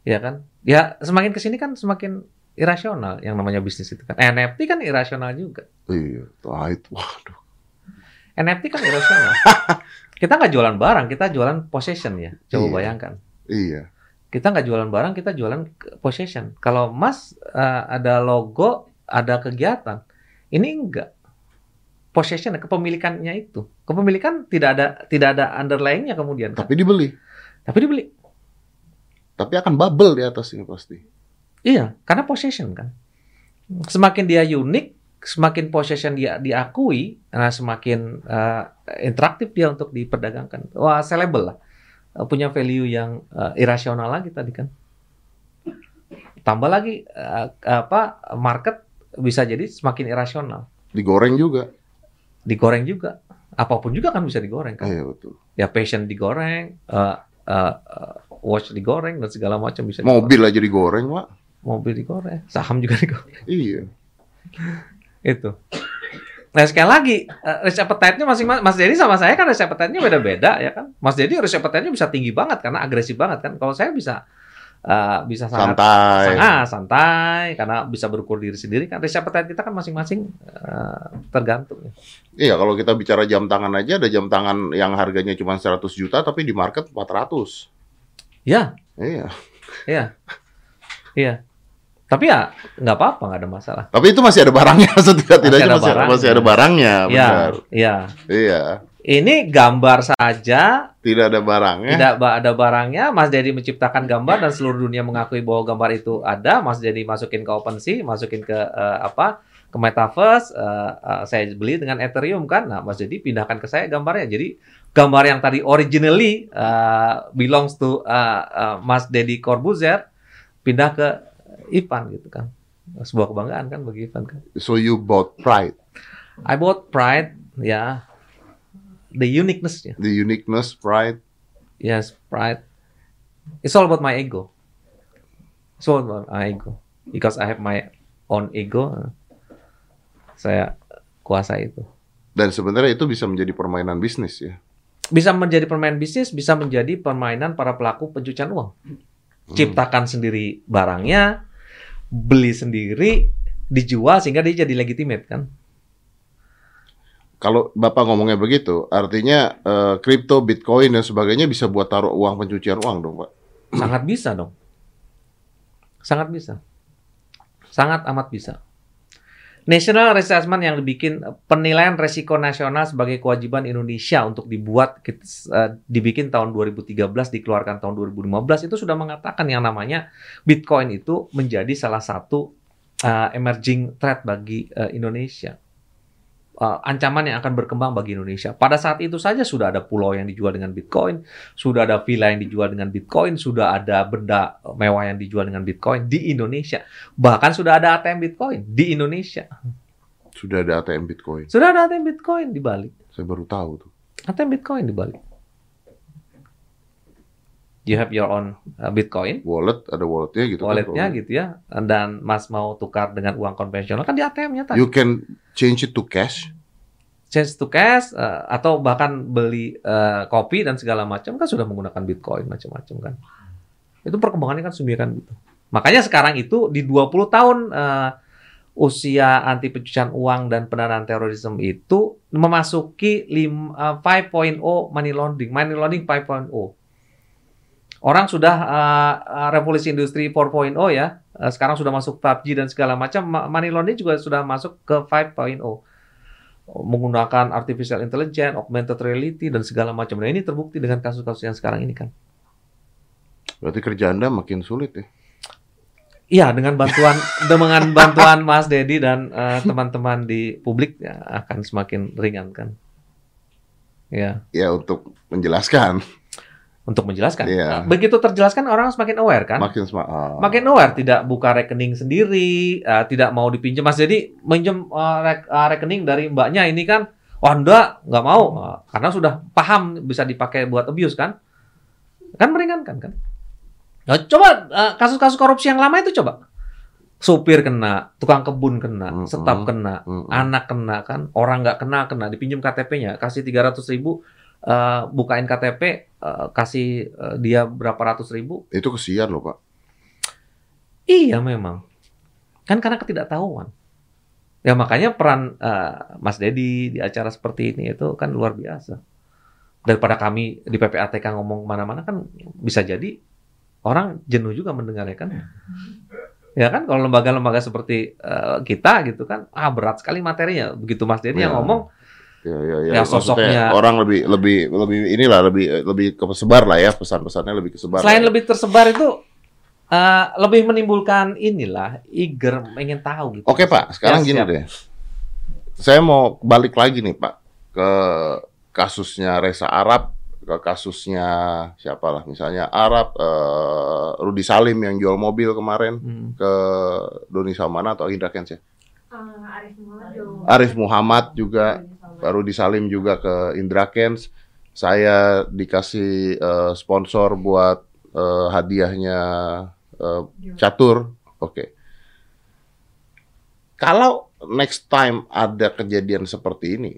Ya kan? Ya semakin ke sini kan semakin irasional yang namanya bisnis itu kan. NFT kan irasional juga. Iya, wah itu, waduh. NFT kan irasional. kita nggak jualan barang, kita jualan possession ya. Coba Iya. bayangkan. Iya, Kita nggak jualan barang, kita jualan possession. Kalau Mas eh, ada logo, ada kegiatan, ini enggak. Possession, kepemilikannya itu. Kepemilikan tidak ada tidak ada underlying-nya kemudian. Kan? tapi dibeli, Tapi dibeli. tapi akan bubble di atasnya pasti. Iya, karena possession kan. Semakin dia unik, semakin possession dia diakui, nah semakin eh, interaktif dia untuk diperdagangkan. Wah, sellable lah. Eh, punya value yang eh, irasional lagi tadi kan. Tambah lagi eh, apa market bisa jadi semakin irasional. Digoreng juga. Digoreng juga. Apa pun juga kan bisa digoreng kan. Iya betul. Ya passion digoreng, eh, eh, watch digoreng dan segala macam bisa. digoreng. Mobil aja digoreng, Pak. mobil digoreng, saham juga digoreng. Iya. Itu. Nah sekali lagi eh, risk appetite-nya masing-masing Mas Dedi sama saya kan risk appetite-nya beda-beda ya kan. Mas Dedi risk appetite-nya bisa tinggi banget karena agresif banget kan. Kalau saya bisa eh, bisa sangat Santai. sangat santai karena bisa berukur diri sendiri kan. Risk appetite kita kan masing-masing eh, tergantung. ya. Iya, kalau kita bicara jam tangan aja ada jam tangan yang harganya cuma 100 juta tapi di market 400. Ya, Iya. iya, iya. Tapi ya nggak apa-apa, nggak ada masalah. Tapi itu masih ada barangnya setidak-tidaknya Masih ada masih, masih ada barangnya, Iya, benar. iya. Iya. Ini gambar saja Tidak ada barangnya. Tidak ada barangnya, Mas Dedi menciptakan gambar dan seluruh dunia mengakui bahwa gambar itu ada. Mas Dedi masukin ke OpenSea, masukin ke eh, apa? ke Metaverse, eh, eh, saya beli dengan Ethereum kan. Nah, Mas Dedi pindahkan ke saya gambarnya. Jadi gambar yang tadi originally eh, belongs to eh, eh, Mas Dedi Corbuzier pindah ke Ivan gitu kan. Sebuah kebanggaan kan bagi Ivan kan. So you bought pride, I bought pride, ya. The uniqueness-nya. the uniqueness, pride. Yes, pride. It's all about my ego. It's all about my ego. Because I have my own ego, saya kuasa itu. Dan sebenarnya itu bisa menjadi permainan bisnis ya. Bisa menjadi permainan bisnis, bisa menjadi permainan para pelaku pencucian uang. Ciptakan sendiri barangnya, beli sendiri, dijual sehingga dia jadi legitimate kan? Kalau Bapak ngomongnya begitu, artinya eh, kripto, bitcoin dan sebagainya bisa buat taruh uang pencucian uang dong, Pak. Sangat bisa dong. Sangat bisa. Sangat amat bisa. National Assessment yang dibikin penilaian resiko nasional sebagai kewajiban Indonesia untuk dibuat eh, dibikin tahun 2013 dikeluarkan tahun 2015 itu sudah mengatakan yang namanya Bitcoin itu menjadi salah satu eh, emerging threat bagi eh, Indonesia. Eh, ancaman yang akan berkembang bagi Indonesia. Pada saat itu saja sudah ada pulau yang dijual dengan Bitcoin, sudah ada villa yang dijual dengan Bitcoin, sudah ada benda mewah yang dijual dengan Bitcoin di Indonesia. Bahkan sudah ada ATM Bitcoin di Indonesia. Sudah ada ATM bitcoin. Sudah ada ATM Bitcoin di Bali. Saya baru tahu tuh. ATM Bitcoin di Bali. You have your own uh, Bitcoin, Wallet, ada walletnya gitu. kan, walletnya kalau- gitu ya. Dan Mas mau tukar dengan uang konvensional kan di ATM-nya tadi. You can change it to cash. Change to cash uh, atau bahkan beli uh, kopi dan segala macam kan sudah menggunakan Bitcoin macam-macam kan. Itu perkembangannya kan sedemikian gitu. Makanya sekarang itu di 20 tahun uh, usia anti pencucian uang dan pendanaan terorisme itu memasuki lim, uh, 5.0 money laundering, money laundering 5.0. Orang sudah uh, uh, revolusi industri 4.0 ya. Uh, sekarang sudah masuk PUBG dan segala macam. Ma- Money laundering juga sudah masuk ke 5.0. Menggunakan artificial intelligence, augmented reality dan segala macam. Nah, ini terbukti dengan kasus-kasus yang sekarang ini kan. Berarti kerja Anda makin sulit ya. Iya, dengan bantuan dengan bantuan Mas Dedi dan teman-teman di publik ya, akan semakin ringan kan. Ya, Ya untuk menjelaskan untuk menjelaskan. Iya. Nah, Begitu terjelaskan orang semakin aware kan. makin sema- ah. Makin aware, tidak buka rekening sendiri, eh, tidak mau dipinjam. Mas Dedi minjem eh, rek- eh, rekening dari mbaknya ini kan, wah enggak, nggak mau, Eh, karena sudah paham bisa dipakai buat abuse kan, kan meringankan kan. Nah, coba kasus-kasus korupsi yang lama itu coba, supir kena, tukang kebun kena, Mm-mm. staf kena, Mm-mm. anak kena kan, orang nggak kena kena, dipinjam KTP-nya, kasih 300 ribu, eh, bukain KTP, eh, kasih eh, dia berapa ratus ribu, Itu kesian loh Pak. Iya memang. Kan karena ketidaktahuan. Ya makanya peran eh, Mas Dedi di acara seperti ini itu kan luar biasa. Daripada kami di PPATK ngomong mana-mana kan bisa jadi orang jenuh juga mendengarnya kan. Ya kan kalau lembaga-lembaga seperti eh, kita gitu kan ah berat sekali materinya. Begitu Mas Dedi yang Ya. ngomong Ya, ya, ya. Ya, sosoknya- orang lebih lebih lebih inilah lebih lebih kesebar lah ya pesan-pesannya lebih kesebar. selain lah ya. lebih tersebar itu eh, lebih menimbulkan inilah eager ingin tahu gitu. Oke Pak, sekarang Ya, gini siap. deh. Saya mau balik lagi nih Pak ke kasusnya Reza Arab, ke kasusnya siapa lah misalnya Arab, eh, Rudi Salim yang jual mobil kemarin Hmm. ke Doni Salmana atau Indra Kents ya? Ah, Arif Muhammad. Arif Muhammad juga, Pak Rudi Salim juga ke Indra Kents. Saya dikasih eh, sponsor buat eh, hadiahnya eh, catur. Oke. Kalau next time ada kejadian seperti ini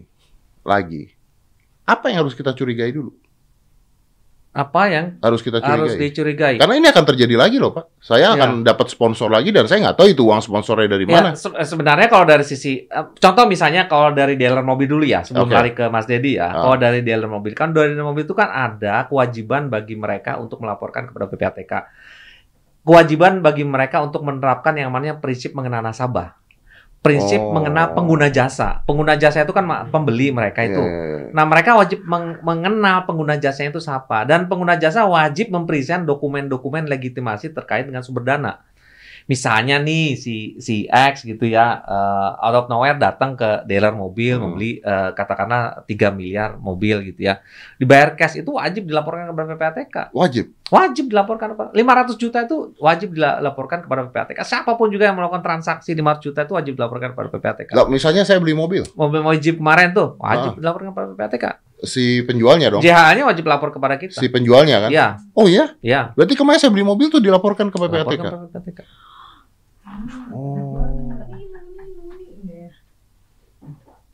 lagi, apa yang harus kita curigai dulu? Apa yang Harus kita harus curigai. dicurigai? Karena ini akan terjadi lagi loh Pak. Saya Ya. akan dapat sponsor lagi dan saya nggak tahu itu uang sponsornya dari mana. Ya, se- sebenarnya kalau dari sisi eh, contoh misalnya kalau dari dealer mobil dulu ya sebelum Oke. lari ke Mas Dedi ya. Ah. Kalau dari dealer mobil kan dari dealer mobil itu kan ada kewajiban bagi mereka untuk melaporkan kepada PPATK. Kewajiban bagi mereka untuk menerapkan yang namanya prinsip mengenal nasabah. Prinsip Oh. mengenal pengguna jasa. Pengguna jasa itu kan pembeli mereka itu. Ya, ya, ya. Nah, mereka wajib meng- mengenal pengguna jasanya itu siapa dan pengguna jasa wajib mempresent dokumen-dokumen legitimasi terkait dengan sumber dana. Misalnya nih si si X gitu ya eh, out of nowhere datang ke dealer mobil Hmm. membeli eh, katakanlah 3 miliar mobil gitu ya. Dibayar cash itu wajib dilaporkan kepada PPATK. Wajib. Wajib dilaporkan kepada 500 juta itu wajib dilaporkan kepada PPATK. Siapa pun juga yang melakukan transaksi 500 juta itu wajib dilaporkan kepada PPATK. Lah, misalnya saya beli mobil, Mobil wajib kemarin tuh Ah. wajib dilaporkan kepada PPATK. si penjualnya dong, JHA-nya wajib lapor kepada kita. si penjualnya kan? Iya, Oh iya, iya. berarti kemarin saya beli mobil tuh dilaporkan ke Laporkan PPATK. kepada PPATK. Oh.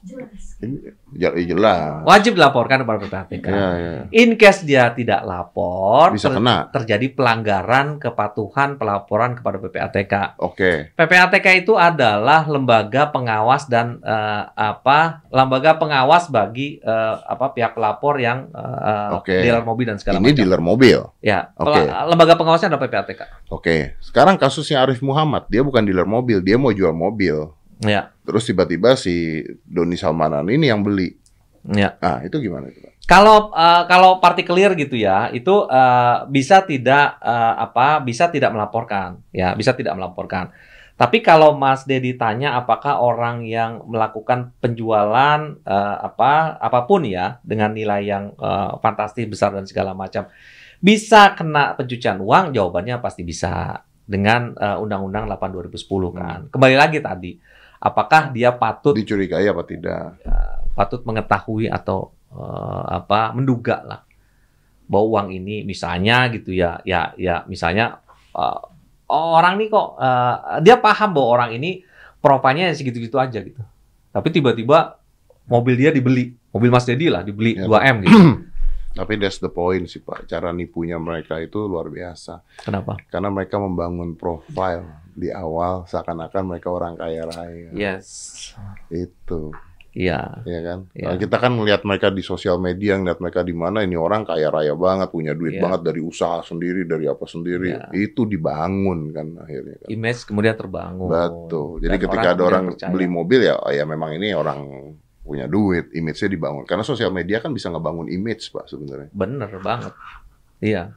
Jelas. Ini jelas. Wajib dilaporkan kepada PPATK. Ya, ya. In case dia tidak lapor, Bisa ter- kena. terjadi pelanggaran kepatuhan pelaporan kepada PPATK. Oke. PPATK itu adalah lembaga pengawas dan eh, apa? Lembaga pengawas bagi eh, apa pihak pelapor yang eh, Oke. dealer mobil dan segala Ini macam. dealer mobil. Ya, Oke. pela- lembaga pengawasnya adalah PPATK. Oke. Sekarang kasusnya Arif Muhammad, dia bukan dealer mobil, dia mau jual mobil. Ya, Terus tiba-tiba si Doni Salmanan ini yang beli. ya. Ah, itu gimana itu, Pak? Kalau eh, kalau partikelir gitu ya, itu eh, bisa tidak eh, apa bisa tidak melaporkan, ya bisa tidak melaporkan. Tapi kalau Mas Dedi tanya apakah orang yang melakukan penjualan eh, apa apa pun ya dengan nilai yang eh, fantastis besar dan segala macam bisa kena pencucian uang, jawabannya pasti bisa dengan eh, Undang-Undang 8 2010 kan. Kembali lagi tadi, apakah dia patut Dicurigai apa tidak? patut mengetahui atau eh, apa menduga lah bahwa uang ini misalnya gitu ya ya ya misalnya eh, orang nih kok eh, dia paham bahwa orang ini profilnya segitu-gitu aja gitu tapi tiba-tiba mobil dia dibeli mobil Mas Dedi lah dibeli Ya, 2 m gitu Tapi that's the point sih, Pak. Cara nipunya mereka itu luar biasa. kenapa Karena mereka membangun profile di awal seakan-akan mereka orang kaya raya. yes Itu. Iya. ya kan? Iya. Nah, kita kan ngelihat mereka di sosial media, ngelihat mereka di mana ini orang kaya raya banget, punya duit Iya. banget dari usaha sendiri, dari apa sendiri. Iya. Itu dibangun kan akhirnya. Kan. Image kemudian terbangun. Betul. Jadi Dan ketika ada kemudian orang percaya. beli mobil ya, ya memang ini orang punya duit, image-nya dibangun. Karena sosial media kan bisa ngebangun image, Pak, sebenarnya. Bener banget. Iya.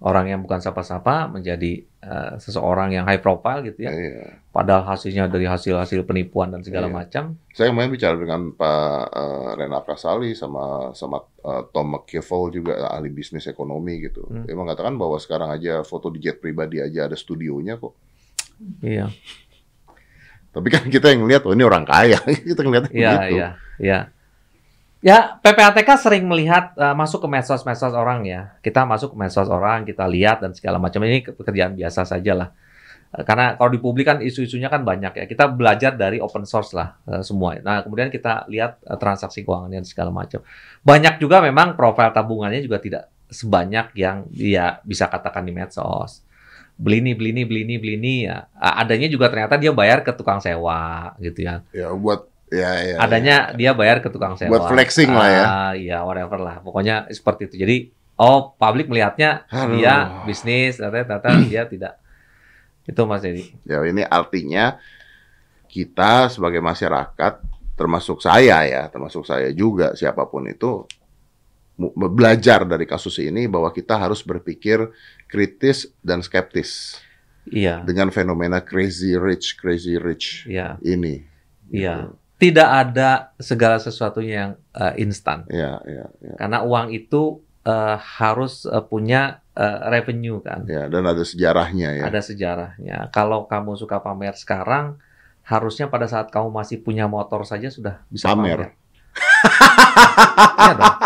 Orang yang bukan sapa-sapa menjadi eh, seseorang yang high profile gitu ya. Iya. Padahal hasilnya dari hasil-hasil penipuan dan segala Iya. macam. Saya kemarin bicara dengan Pak eh, Renat Kasali sama sama eh, Tom McKevel juga ahli bisnis ekonomi gitu. Hmm. Dia mengatakan bahwa sekarang aja foto di jet pribadi aja ada studionya kok. Iya. Tapi kan kita yang lihat, oh ini orang kaya, kita ngeliatnya Iya, begitu. iya, iya. Ya, PPATK sering melihat eh, masuk ke medsos-medsos orang ya. Kita masuk ke medsos orang, kita lihat dan segala macam ini pekerjaan biasa saja lah. Eh, Karena kalau di publik kan isu-isunya kan banyak ya. Kita belajar dari open source lah eh, semua. Nah, kemudian kita lihat eh, transaksi keuangannya dan segala macam. Banyak juga memang profil tabungannya juga tidak sebanyak yang dia bisa katakan di medsos. Beli ini, beli ini, beli ini, beli ini ya. Adanya juga ternyata dia bayar ke tukang sewa gitu ya Ya buat ya ya. adanya dia bayar ke tukang sewa. Buat flexing lah ya. Ah, iya, whatever lah. Pokoknya seperti itu. Jadi, oh, publik melihatnya Aduh. dia bisnis, ternyata dia tidak. Itu Mas Dedi. Ya ini artinya kita sebagai masyarakat, termasuk saya ya, termasuk saya juga siapa pun itu belajar dari kasus ini bahwa kita harus berpikir kritis dan skeptis Iya, dengan fenomena crazy rich, crazy rich iya, ini. iya. Tidak ada segala sesuatunya yang eh, instan. Ya, ya, ya. Karena uang itu eh, harus eh, punya eh, revenue kan. Ya, dan ada sejarahnya ya. Ada sejarahnya. Kalau kamu suka pamer sekarang, harusnya pada saat kamu masih punya motor saja sudah bisa Pamer. pamer. Iya dong.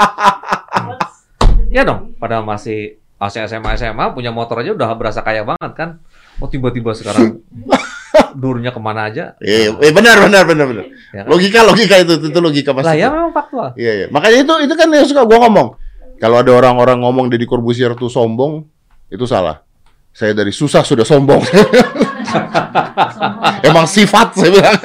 Iya dong. Padahal masih masih SMA SMA punya motor aja udah berasa kaya banget kan. Oh tiba-tiba sekarang durnya ke mana aja? Eh, eh, benar, benar, benar, benar. Ya kan? Logika, logika itu, itu logika pasti. Lah ya memang faktual. Iya, iya. Makanya itu itu kan yang suka gua ngomong. Kalau ada orang-orang ngomong Deddy Corbuzier tuh sombong, itu salah. Saya dari susah sudah sombong. Emang sifat saya bilang.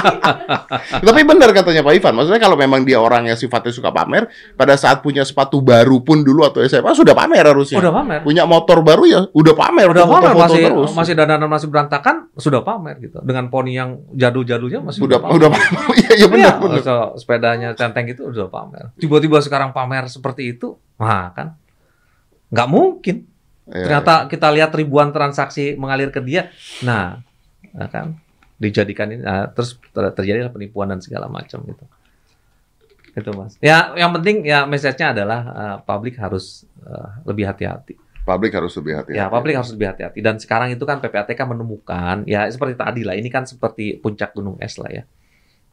Tapi benar katanya Pak Ivan. Maksudnya kalau memang dia orang yang sifatnya suka pamer, pada saat punya sepatu baru pun dulu atau SMA sudah pamer harusnya. Udah pamer. Punya motor baru ya udah pamer, Udah pamer foto-foto masih terus. masih dandanan masih berantakan sudah pamer gitu. Dengan poni yang jadul-jadulnya masih udah pamer. udah pamer. Iya, iya benar, Iya, benar. so, sepedanya centeng itu udah pamer. Tiba-tiba sekarang pamer seperti itu, wah kan nggak mungkin. Iya, Ternyata kita lihat ribuan transaksi mengalir ke dia. Nah, nah kan dijadikan ini, nah, terus ter- terjadilah penipuan dan segala macam gitu. Itu mas. Ya, yang penting ya message-nya adalah uh, publik harus uh, lebih hati-hati. Publik harus lebih hati-hati. Ya, publik harus lebih hati-hati. Dan sekarang itu kan PPATK menemukan, ya seperti tadi lah, ini kan seperti puncak gunung es lah ya.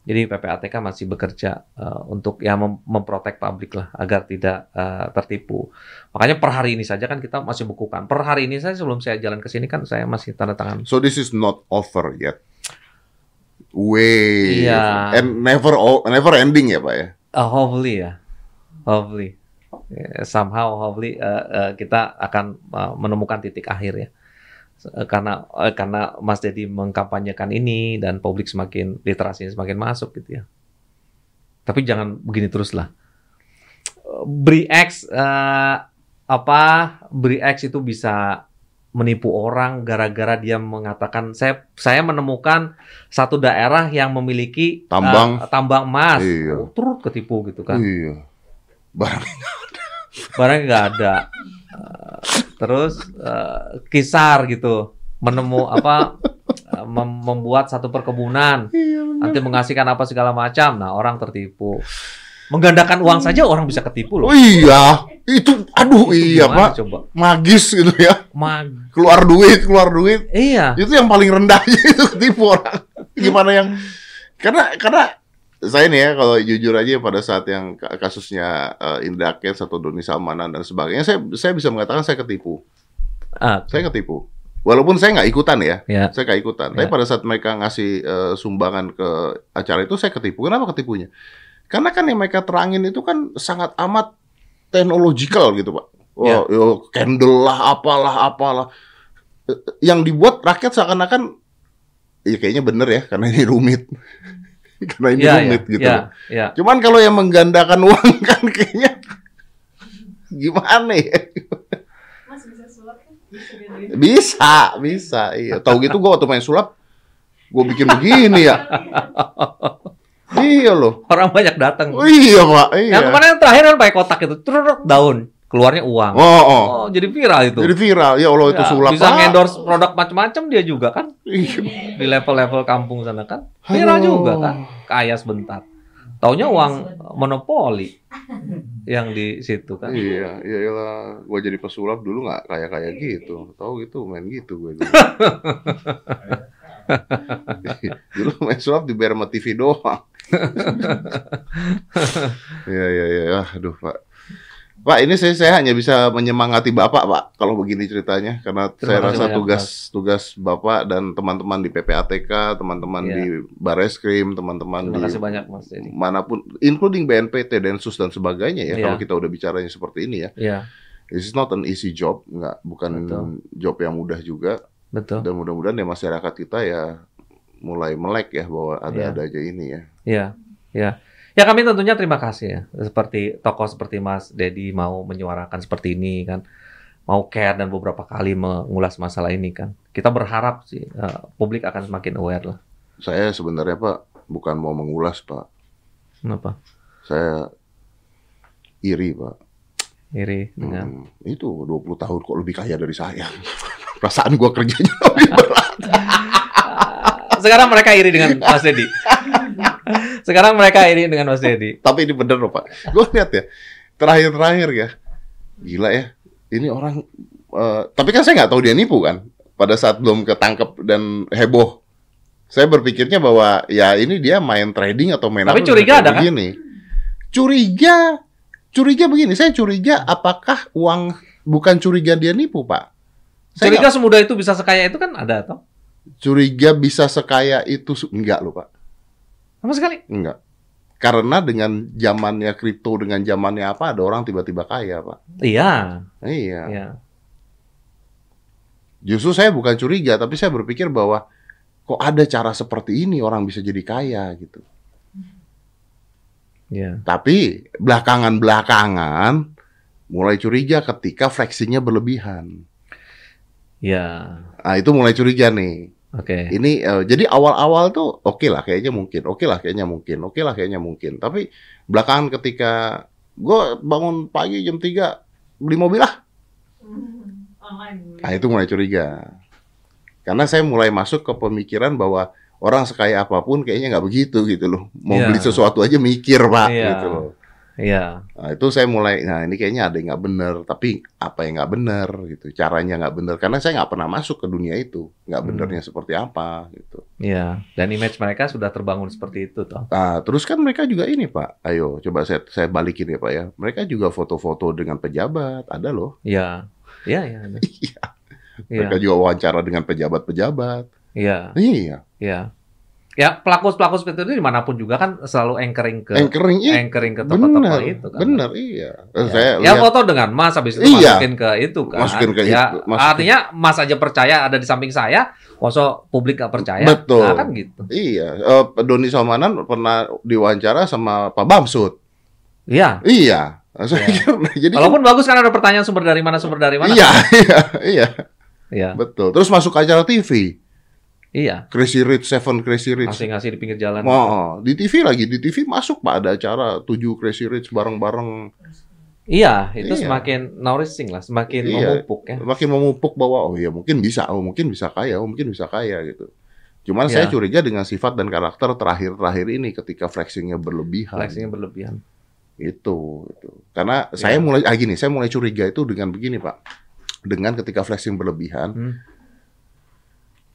Jadi PPATK masih bekerja eh, untuk ya mem- memprotek publik lah agar tidak eh, tertipu. Makanya per hari ini saja kan kita masih bukukan. Per hari ini saya sebelum saya jalan ke sini kan saya masih tanda tangan. So this is not over yet. Way. Iya. And never never ending ya, Pak ya. Uh, hopefully ya, hopefully somehow hopefully eh, eh, kita akan eh, menemukan titik akhir ya. Eh, karena eh, karena Mas Dedi mengkampanyekan ini dan publik semakin literasinya semakin masuk gitu ya. Tapi jangan begini terus lah. Beri X eh, apa Beri X itu bisa menipu orang gara-gara dia mengatakan saya saya menemukan satu daerah yang memiliki eh, Tambang. tambang emas Iya. Oh, turut ketipu gitu kan Iya. Barang barang nggak ada Eh, terus eh, kisar gitu menemu apa eh, mem- membuat satu perkebunan Iya, nanti mengasihkan apa segala macam nah orang tertipu menggandakan uang saja orang bisa ketipu Oh loh iya, itu aduh iya, Gimana Pak. coba Magis gitu ya. Mag Keluar duit, keluar duit. iya Itu yang paling rendahnya itu ketipu orang. Gimana yang karena karena saya nih ya kalau jujur aja pada saat yang ka- kasusnya eh, Indra Kents atau Doni Salmanan dan sebagainya saya saya bisa mengatakan saya ketipu. ah, Saya ketipu. Walaupun saya nggak ikutan ya, ya saya nggak ikutan. Tapi Ya. pada saat mereka ngasih eh, sumbangan ke acara itu saya ketipu. Kenapa ketipunya? Karena kan yang mereka terangin itu kan sangat amat teknologikal gitu pak. Wah, yo, candle lah, apalah, apalah. Eh, Yang dibuat rakyat seakan-akan, ya kayaknya bener ya, karena ini rumit. karena ini Iya, rumit iya, gitu. iya, loh. iya. Cuman kalau yang menggandakan uang kan kayaknya gimana ya? Mas bisa sulap kan? Bisa, bisa. Iya. Tahu gitu gua waktu main sulap gua bikin begini ya. iya loh. Orang banyak datang. Oh, iya, Pak. Iya. Yang kemarin yang terakhir kan pakai kotak itu, truk daun, keluarnya uang. Oh, oh. Oh, jadi viral itu. Jadi viral. Ya Allah itu Ya, sulap. bisa endorse produk macam-macam dia juga kan Iya. di level-level kampung sana kan. Viral Aduh. juga kan. Kaya sebentar. Taunya uang monopoli yang di situ kan. Iya, iya lah. Gua jadi pesulap dulu nggak kayak kayak gitu. Tahu gitu main gitu gue dulu. dulu main sulap dibayar sama TV doang. Iya, iya, iya. Aduh, Pak. Pak, ini saya, saya hanya bisa menyemangati Bapak, Pak, kalau begini ceritanya. Karena Terima saya rasa banyak, tugas tugas Bapak dan teman-teman di PPATK, teman-teman Iya. di Bareskrim, teman-teman di kasih banyak Mas Dedi. mana pun, including BNPT, Densus dan sebagainya ya. Iya. Kalau kita udah bicaranya seperti ini ya, Iya, this is not an easy job, nggak bukan Betul. job yang mudah juga. betul. Dan mudah-mudahan ya masyarakat kita ya mulai melek ya bahwa ada-ada aja ini ya. Iya, iya. Ya kami tentunya terima kasih ya. Seperti tokoh seperti Mas Dedi mau menyuarakan seperti ini kan. Mau care dan beberapa kali mengulas masalah ini kan. Kita berharap sih eh, publik akan semakin aware lah. Saya sebenarnya Pak bukan mau mengulas Pak, Kenapa? saya iri Pak. Iri dengan Hmm, itu 20 tahun kok lebih kaya dari saya. Perasaan gua kerjanya lebih berat. Sekarang mereka iri dengan Mas Dedi. Sekarang mereka iri dengan Mas Dedi. Tapi ini bener loh Pak. Gue lihat ya, terakhir-terakhir ya, gila ya. Ini orang, eh, tapi kan saya nggak tahu dia nipu kan. Pada saat belum ketangkep dan heboh. Saya berpikirnya bahwa ya ini dia main trading atau main Tapi apa, curiga ada kan? begini. Curiga, curiga begini. Saya curiga apakah uang bukan curiga dia nipu Pak. Saya Curiga semudah itu bisa sekaya itu kan ada atau? curiga bisa sekaya itu enggak loh Pak. Sama sekali. Enggak. Karena dengan zamannya kripto dengan zamannya apa ada orang tiba-tiba kaya, Pak. Iya, Iya. iya. Justru saya bukan curiga, tapi saya berpikir bahwa kok ada cara seperti ini orang bisa jadi kaya gitu. Iya. Tapi belakangan-belakangan mulai curiga ketika flexingnya berlebihan. Iya. Nah, itu mulai curiga nih. Oke. Ini eh, jadi awal-awal tuh oke lah kayaknya mungkin, oke lah kayaknya mungkin, oke lah kayaknya mungkin. Tapi belakangan ketika gue bangun pagi jam 3 beli mobil lah, nah itu mulai curiga. Karena saya mulai masuk ke pemikiran bahwa orang sekaya apa pun kayaknya nggak begitu gitu loh. Mau Iya. beli sesuatu aja mikir pak Iya. gitu loh. Iya. Nah, itu saya mulai, nah ini kayaknya ada yang nggak bener, tapi apa yang nggak bener gitu, caranya nggak bener, karena saya nggak pernah masuk ke dunia itu, nggak Hmm. benernya seperti apa gitu. Iya. Dan image mereka sudah terbangun seperti itu toh. Nah, terus kan mereka juga ini Pak, ayo coba saya saya balikin ya Pak ya, mereka juga foto-foto dengan pejabat, ada loh, Iya. Iya, iya. Iya. Iya. mereka juga wawancara dengan pejabat-pejabat, Iya. iya, Iya. Ya, pelaku-pelaku seperti itu di mana pun juga kan selalu anchoring ke anchoring iya, anchoring ke bener, itu kan. bener, iya. Ya. Saya ya lihat, foto dengan Mas habis itu Iya. masukin ke itu kan. Masukin ke ya, itu, masukin. Artinya Mas aja percaya ada di samping saya, masa publik gak percaya. Betul. Nah, kan gitu. iya, eh, Doni Salmanan pernah diwawancara sama Pak Bamsud, Iya. iya, saya Iya. kira, jadi kan- Walaupun bagus kan ada pertanyaan sumber dari mana sumber dari mana. iya, iya, iya, Iya. betul. Terus masuk acara TV, Iya. Crazy Rich, Seven Crazy Rich, Ngasih-ngasih di pinggir jalan. Oh, di TV lagi, di TV masuk Pak ada acara tujuh Crazy Rich bareng-bareng Iya, itu Iya. semakin nourishing lah, semakin Iya. memupuk ya. makin memupuk bahwa oh ya mungkin bisa, oh mungkin bisa kaya, oh mungkin bisa kaya gitu. Cuman Ya. saya curiga dengan sifat dan karakter terakhir-terakhir ini ketika flexingnya berlebihan. Flexingnya berlebihan. Itu, itu. Karena saya Ya. mulai ah gini, saya mulai curiga itu dengan begini Pak. Dengan ketika flexing berlebihan, Hmm.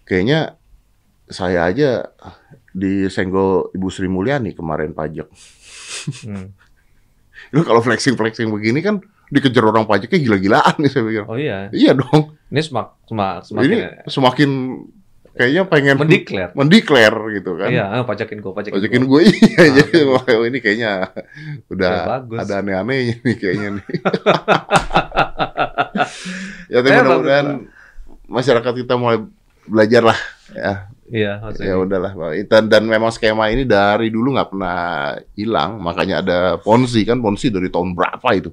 kayaknya saya aja disenggol Ibu Sri Mulyani kemarin pajak. Hmm. Lu kalau flexing-flexing begini kan dikejar orang pajaknya gila-gilaan nih saya pikir. Oh iya, Iya dong. ini semak, semak, semakin Ini semakin kayaknya pengen mendeklar. mendeklar gitu kan. Iya, ah, pajakin gua, pajakin, Pajakin gua. gue iya Ah, jadi wah, ini kayaknya udah Ya, ada aneh-anehnya nih kayaknya nih. ya tapi mudah-mudahan masyarakat kita mulai belajar lah ya Iya, Mas Ya udahlah, dan, dan memang skema ini dari dulu nggak pernah hilang, makanya ada ponzi kan, ponzi dari tahun berapa itu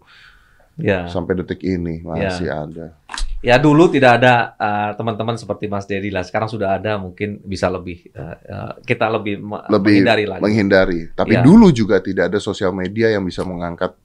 Ya. sampai detik ini masih ada. Ya dulu tidak ada uh, teman-teman seperti Mas Dedi lah. Sekarang sudah ada, mungkin bisa lebih uh, uh, kita lebih, Lebih menghindari lagi. menghindari. Tapi Iya. dulu juga tidak ada sosial media yang bisa mengangkat.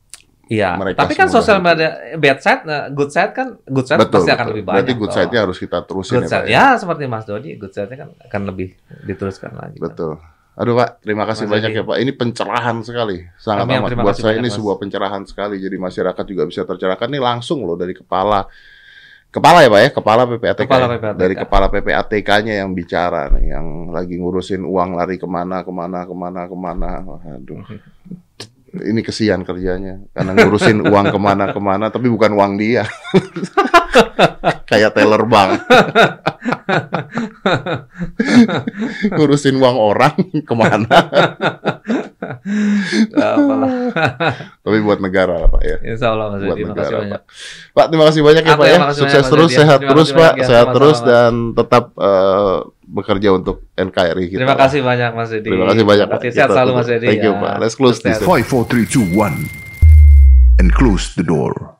Iya. mereka Tapi kan sosial media bad side, uh, good side kan good side betul. pasti akan betul. lebih banyak. Berarti good side-nya harus kita terusin good ya, Pak. side. ya? Ya seperti Mas Dodi, good side-nya kan akan lebih diteruskan lagi. kan. Betul. Aduh Pak, terima kasih Mas banyak ya Pak. Ini pencerahan sekali, sangat Kami amat. Buat saya banyak, ini Mas. sebuah pencerahan sekali. Jadi masyarakat juga bisa tercerahkan. Ini langsung loh dari kepala, kepala ya Pak ya, kepala PPATK. Kepala ya? PPATK. Dari kepala PPATK-nya yang bicara nih, yang lagi ngurusin uang lari ke mana, ke mana, ke mana, ke mana. Waduh. Ini kesian kerjanya karena ngurusin uang ke mana-kemana, tapi bukan uang dia. Kayak teller bank. ngurusin uang orang ke mana? Nggak apalah. Tapi buat negara lah Pak ya. Insya Allah Mas Buat terima kasih negara, banyak. Pak, terima kasih banyak ya Apa Pak ya, ya. Sukses banyak, terus, sehat Terima terus kasih Pak, ya, sehat terus dan tetap eh, bekerja untuk NKRI kita. Terima kasih banyak Mas Dedi. Terima kasih banyak Pak. Terima kasih. Sehat selalu. Mas Dedi. Thank you ya. Pak. Let's close this. 5, 4, 3, 2, 1. And close the door.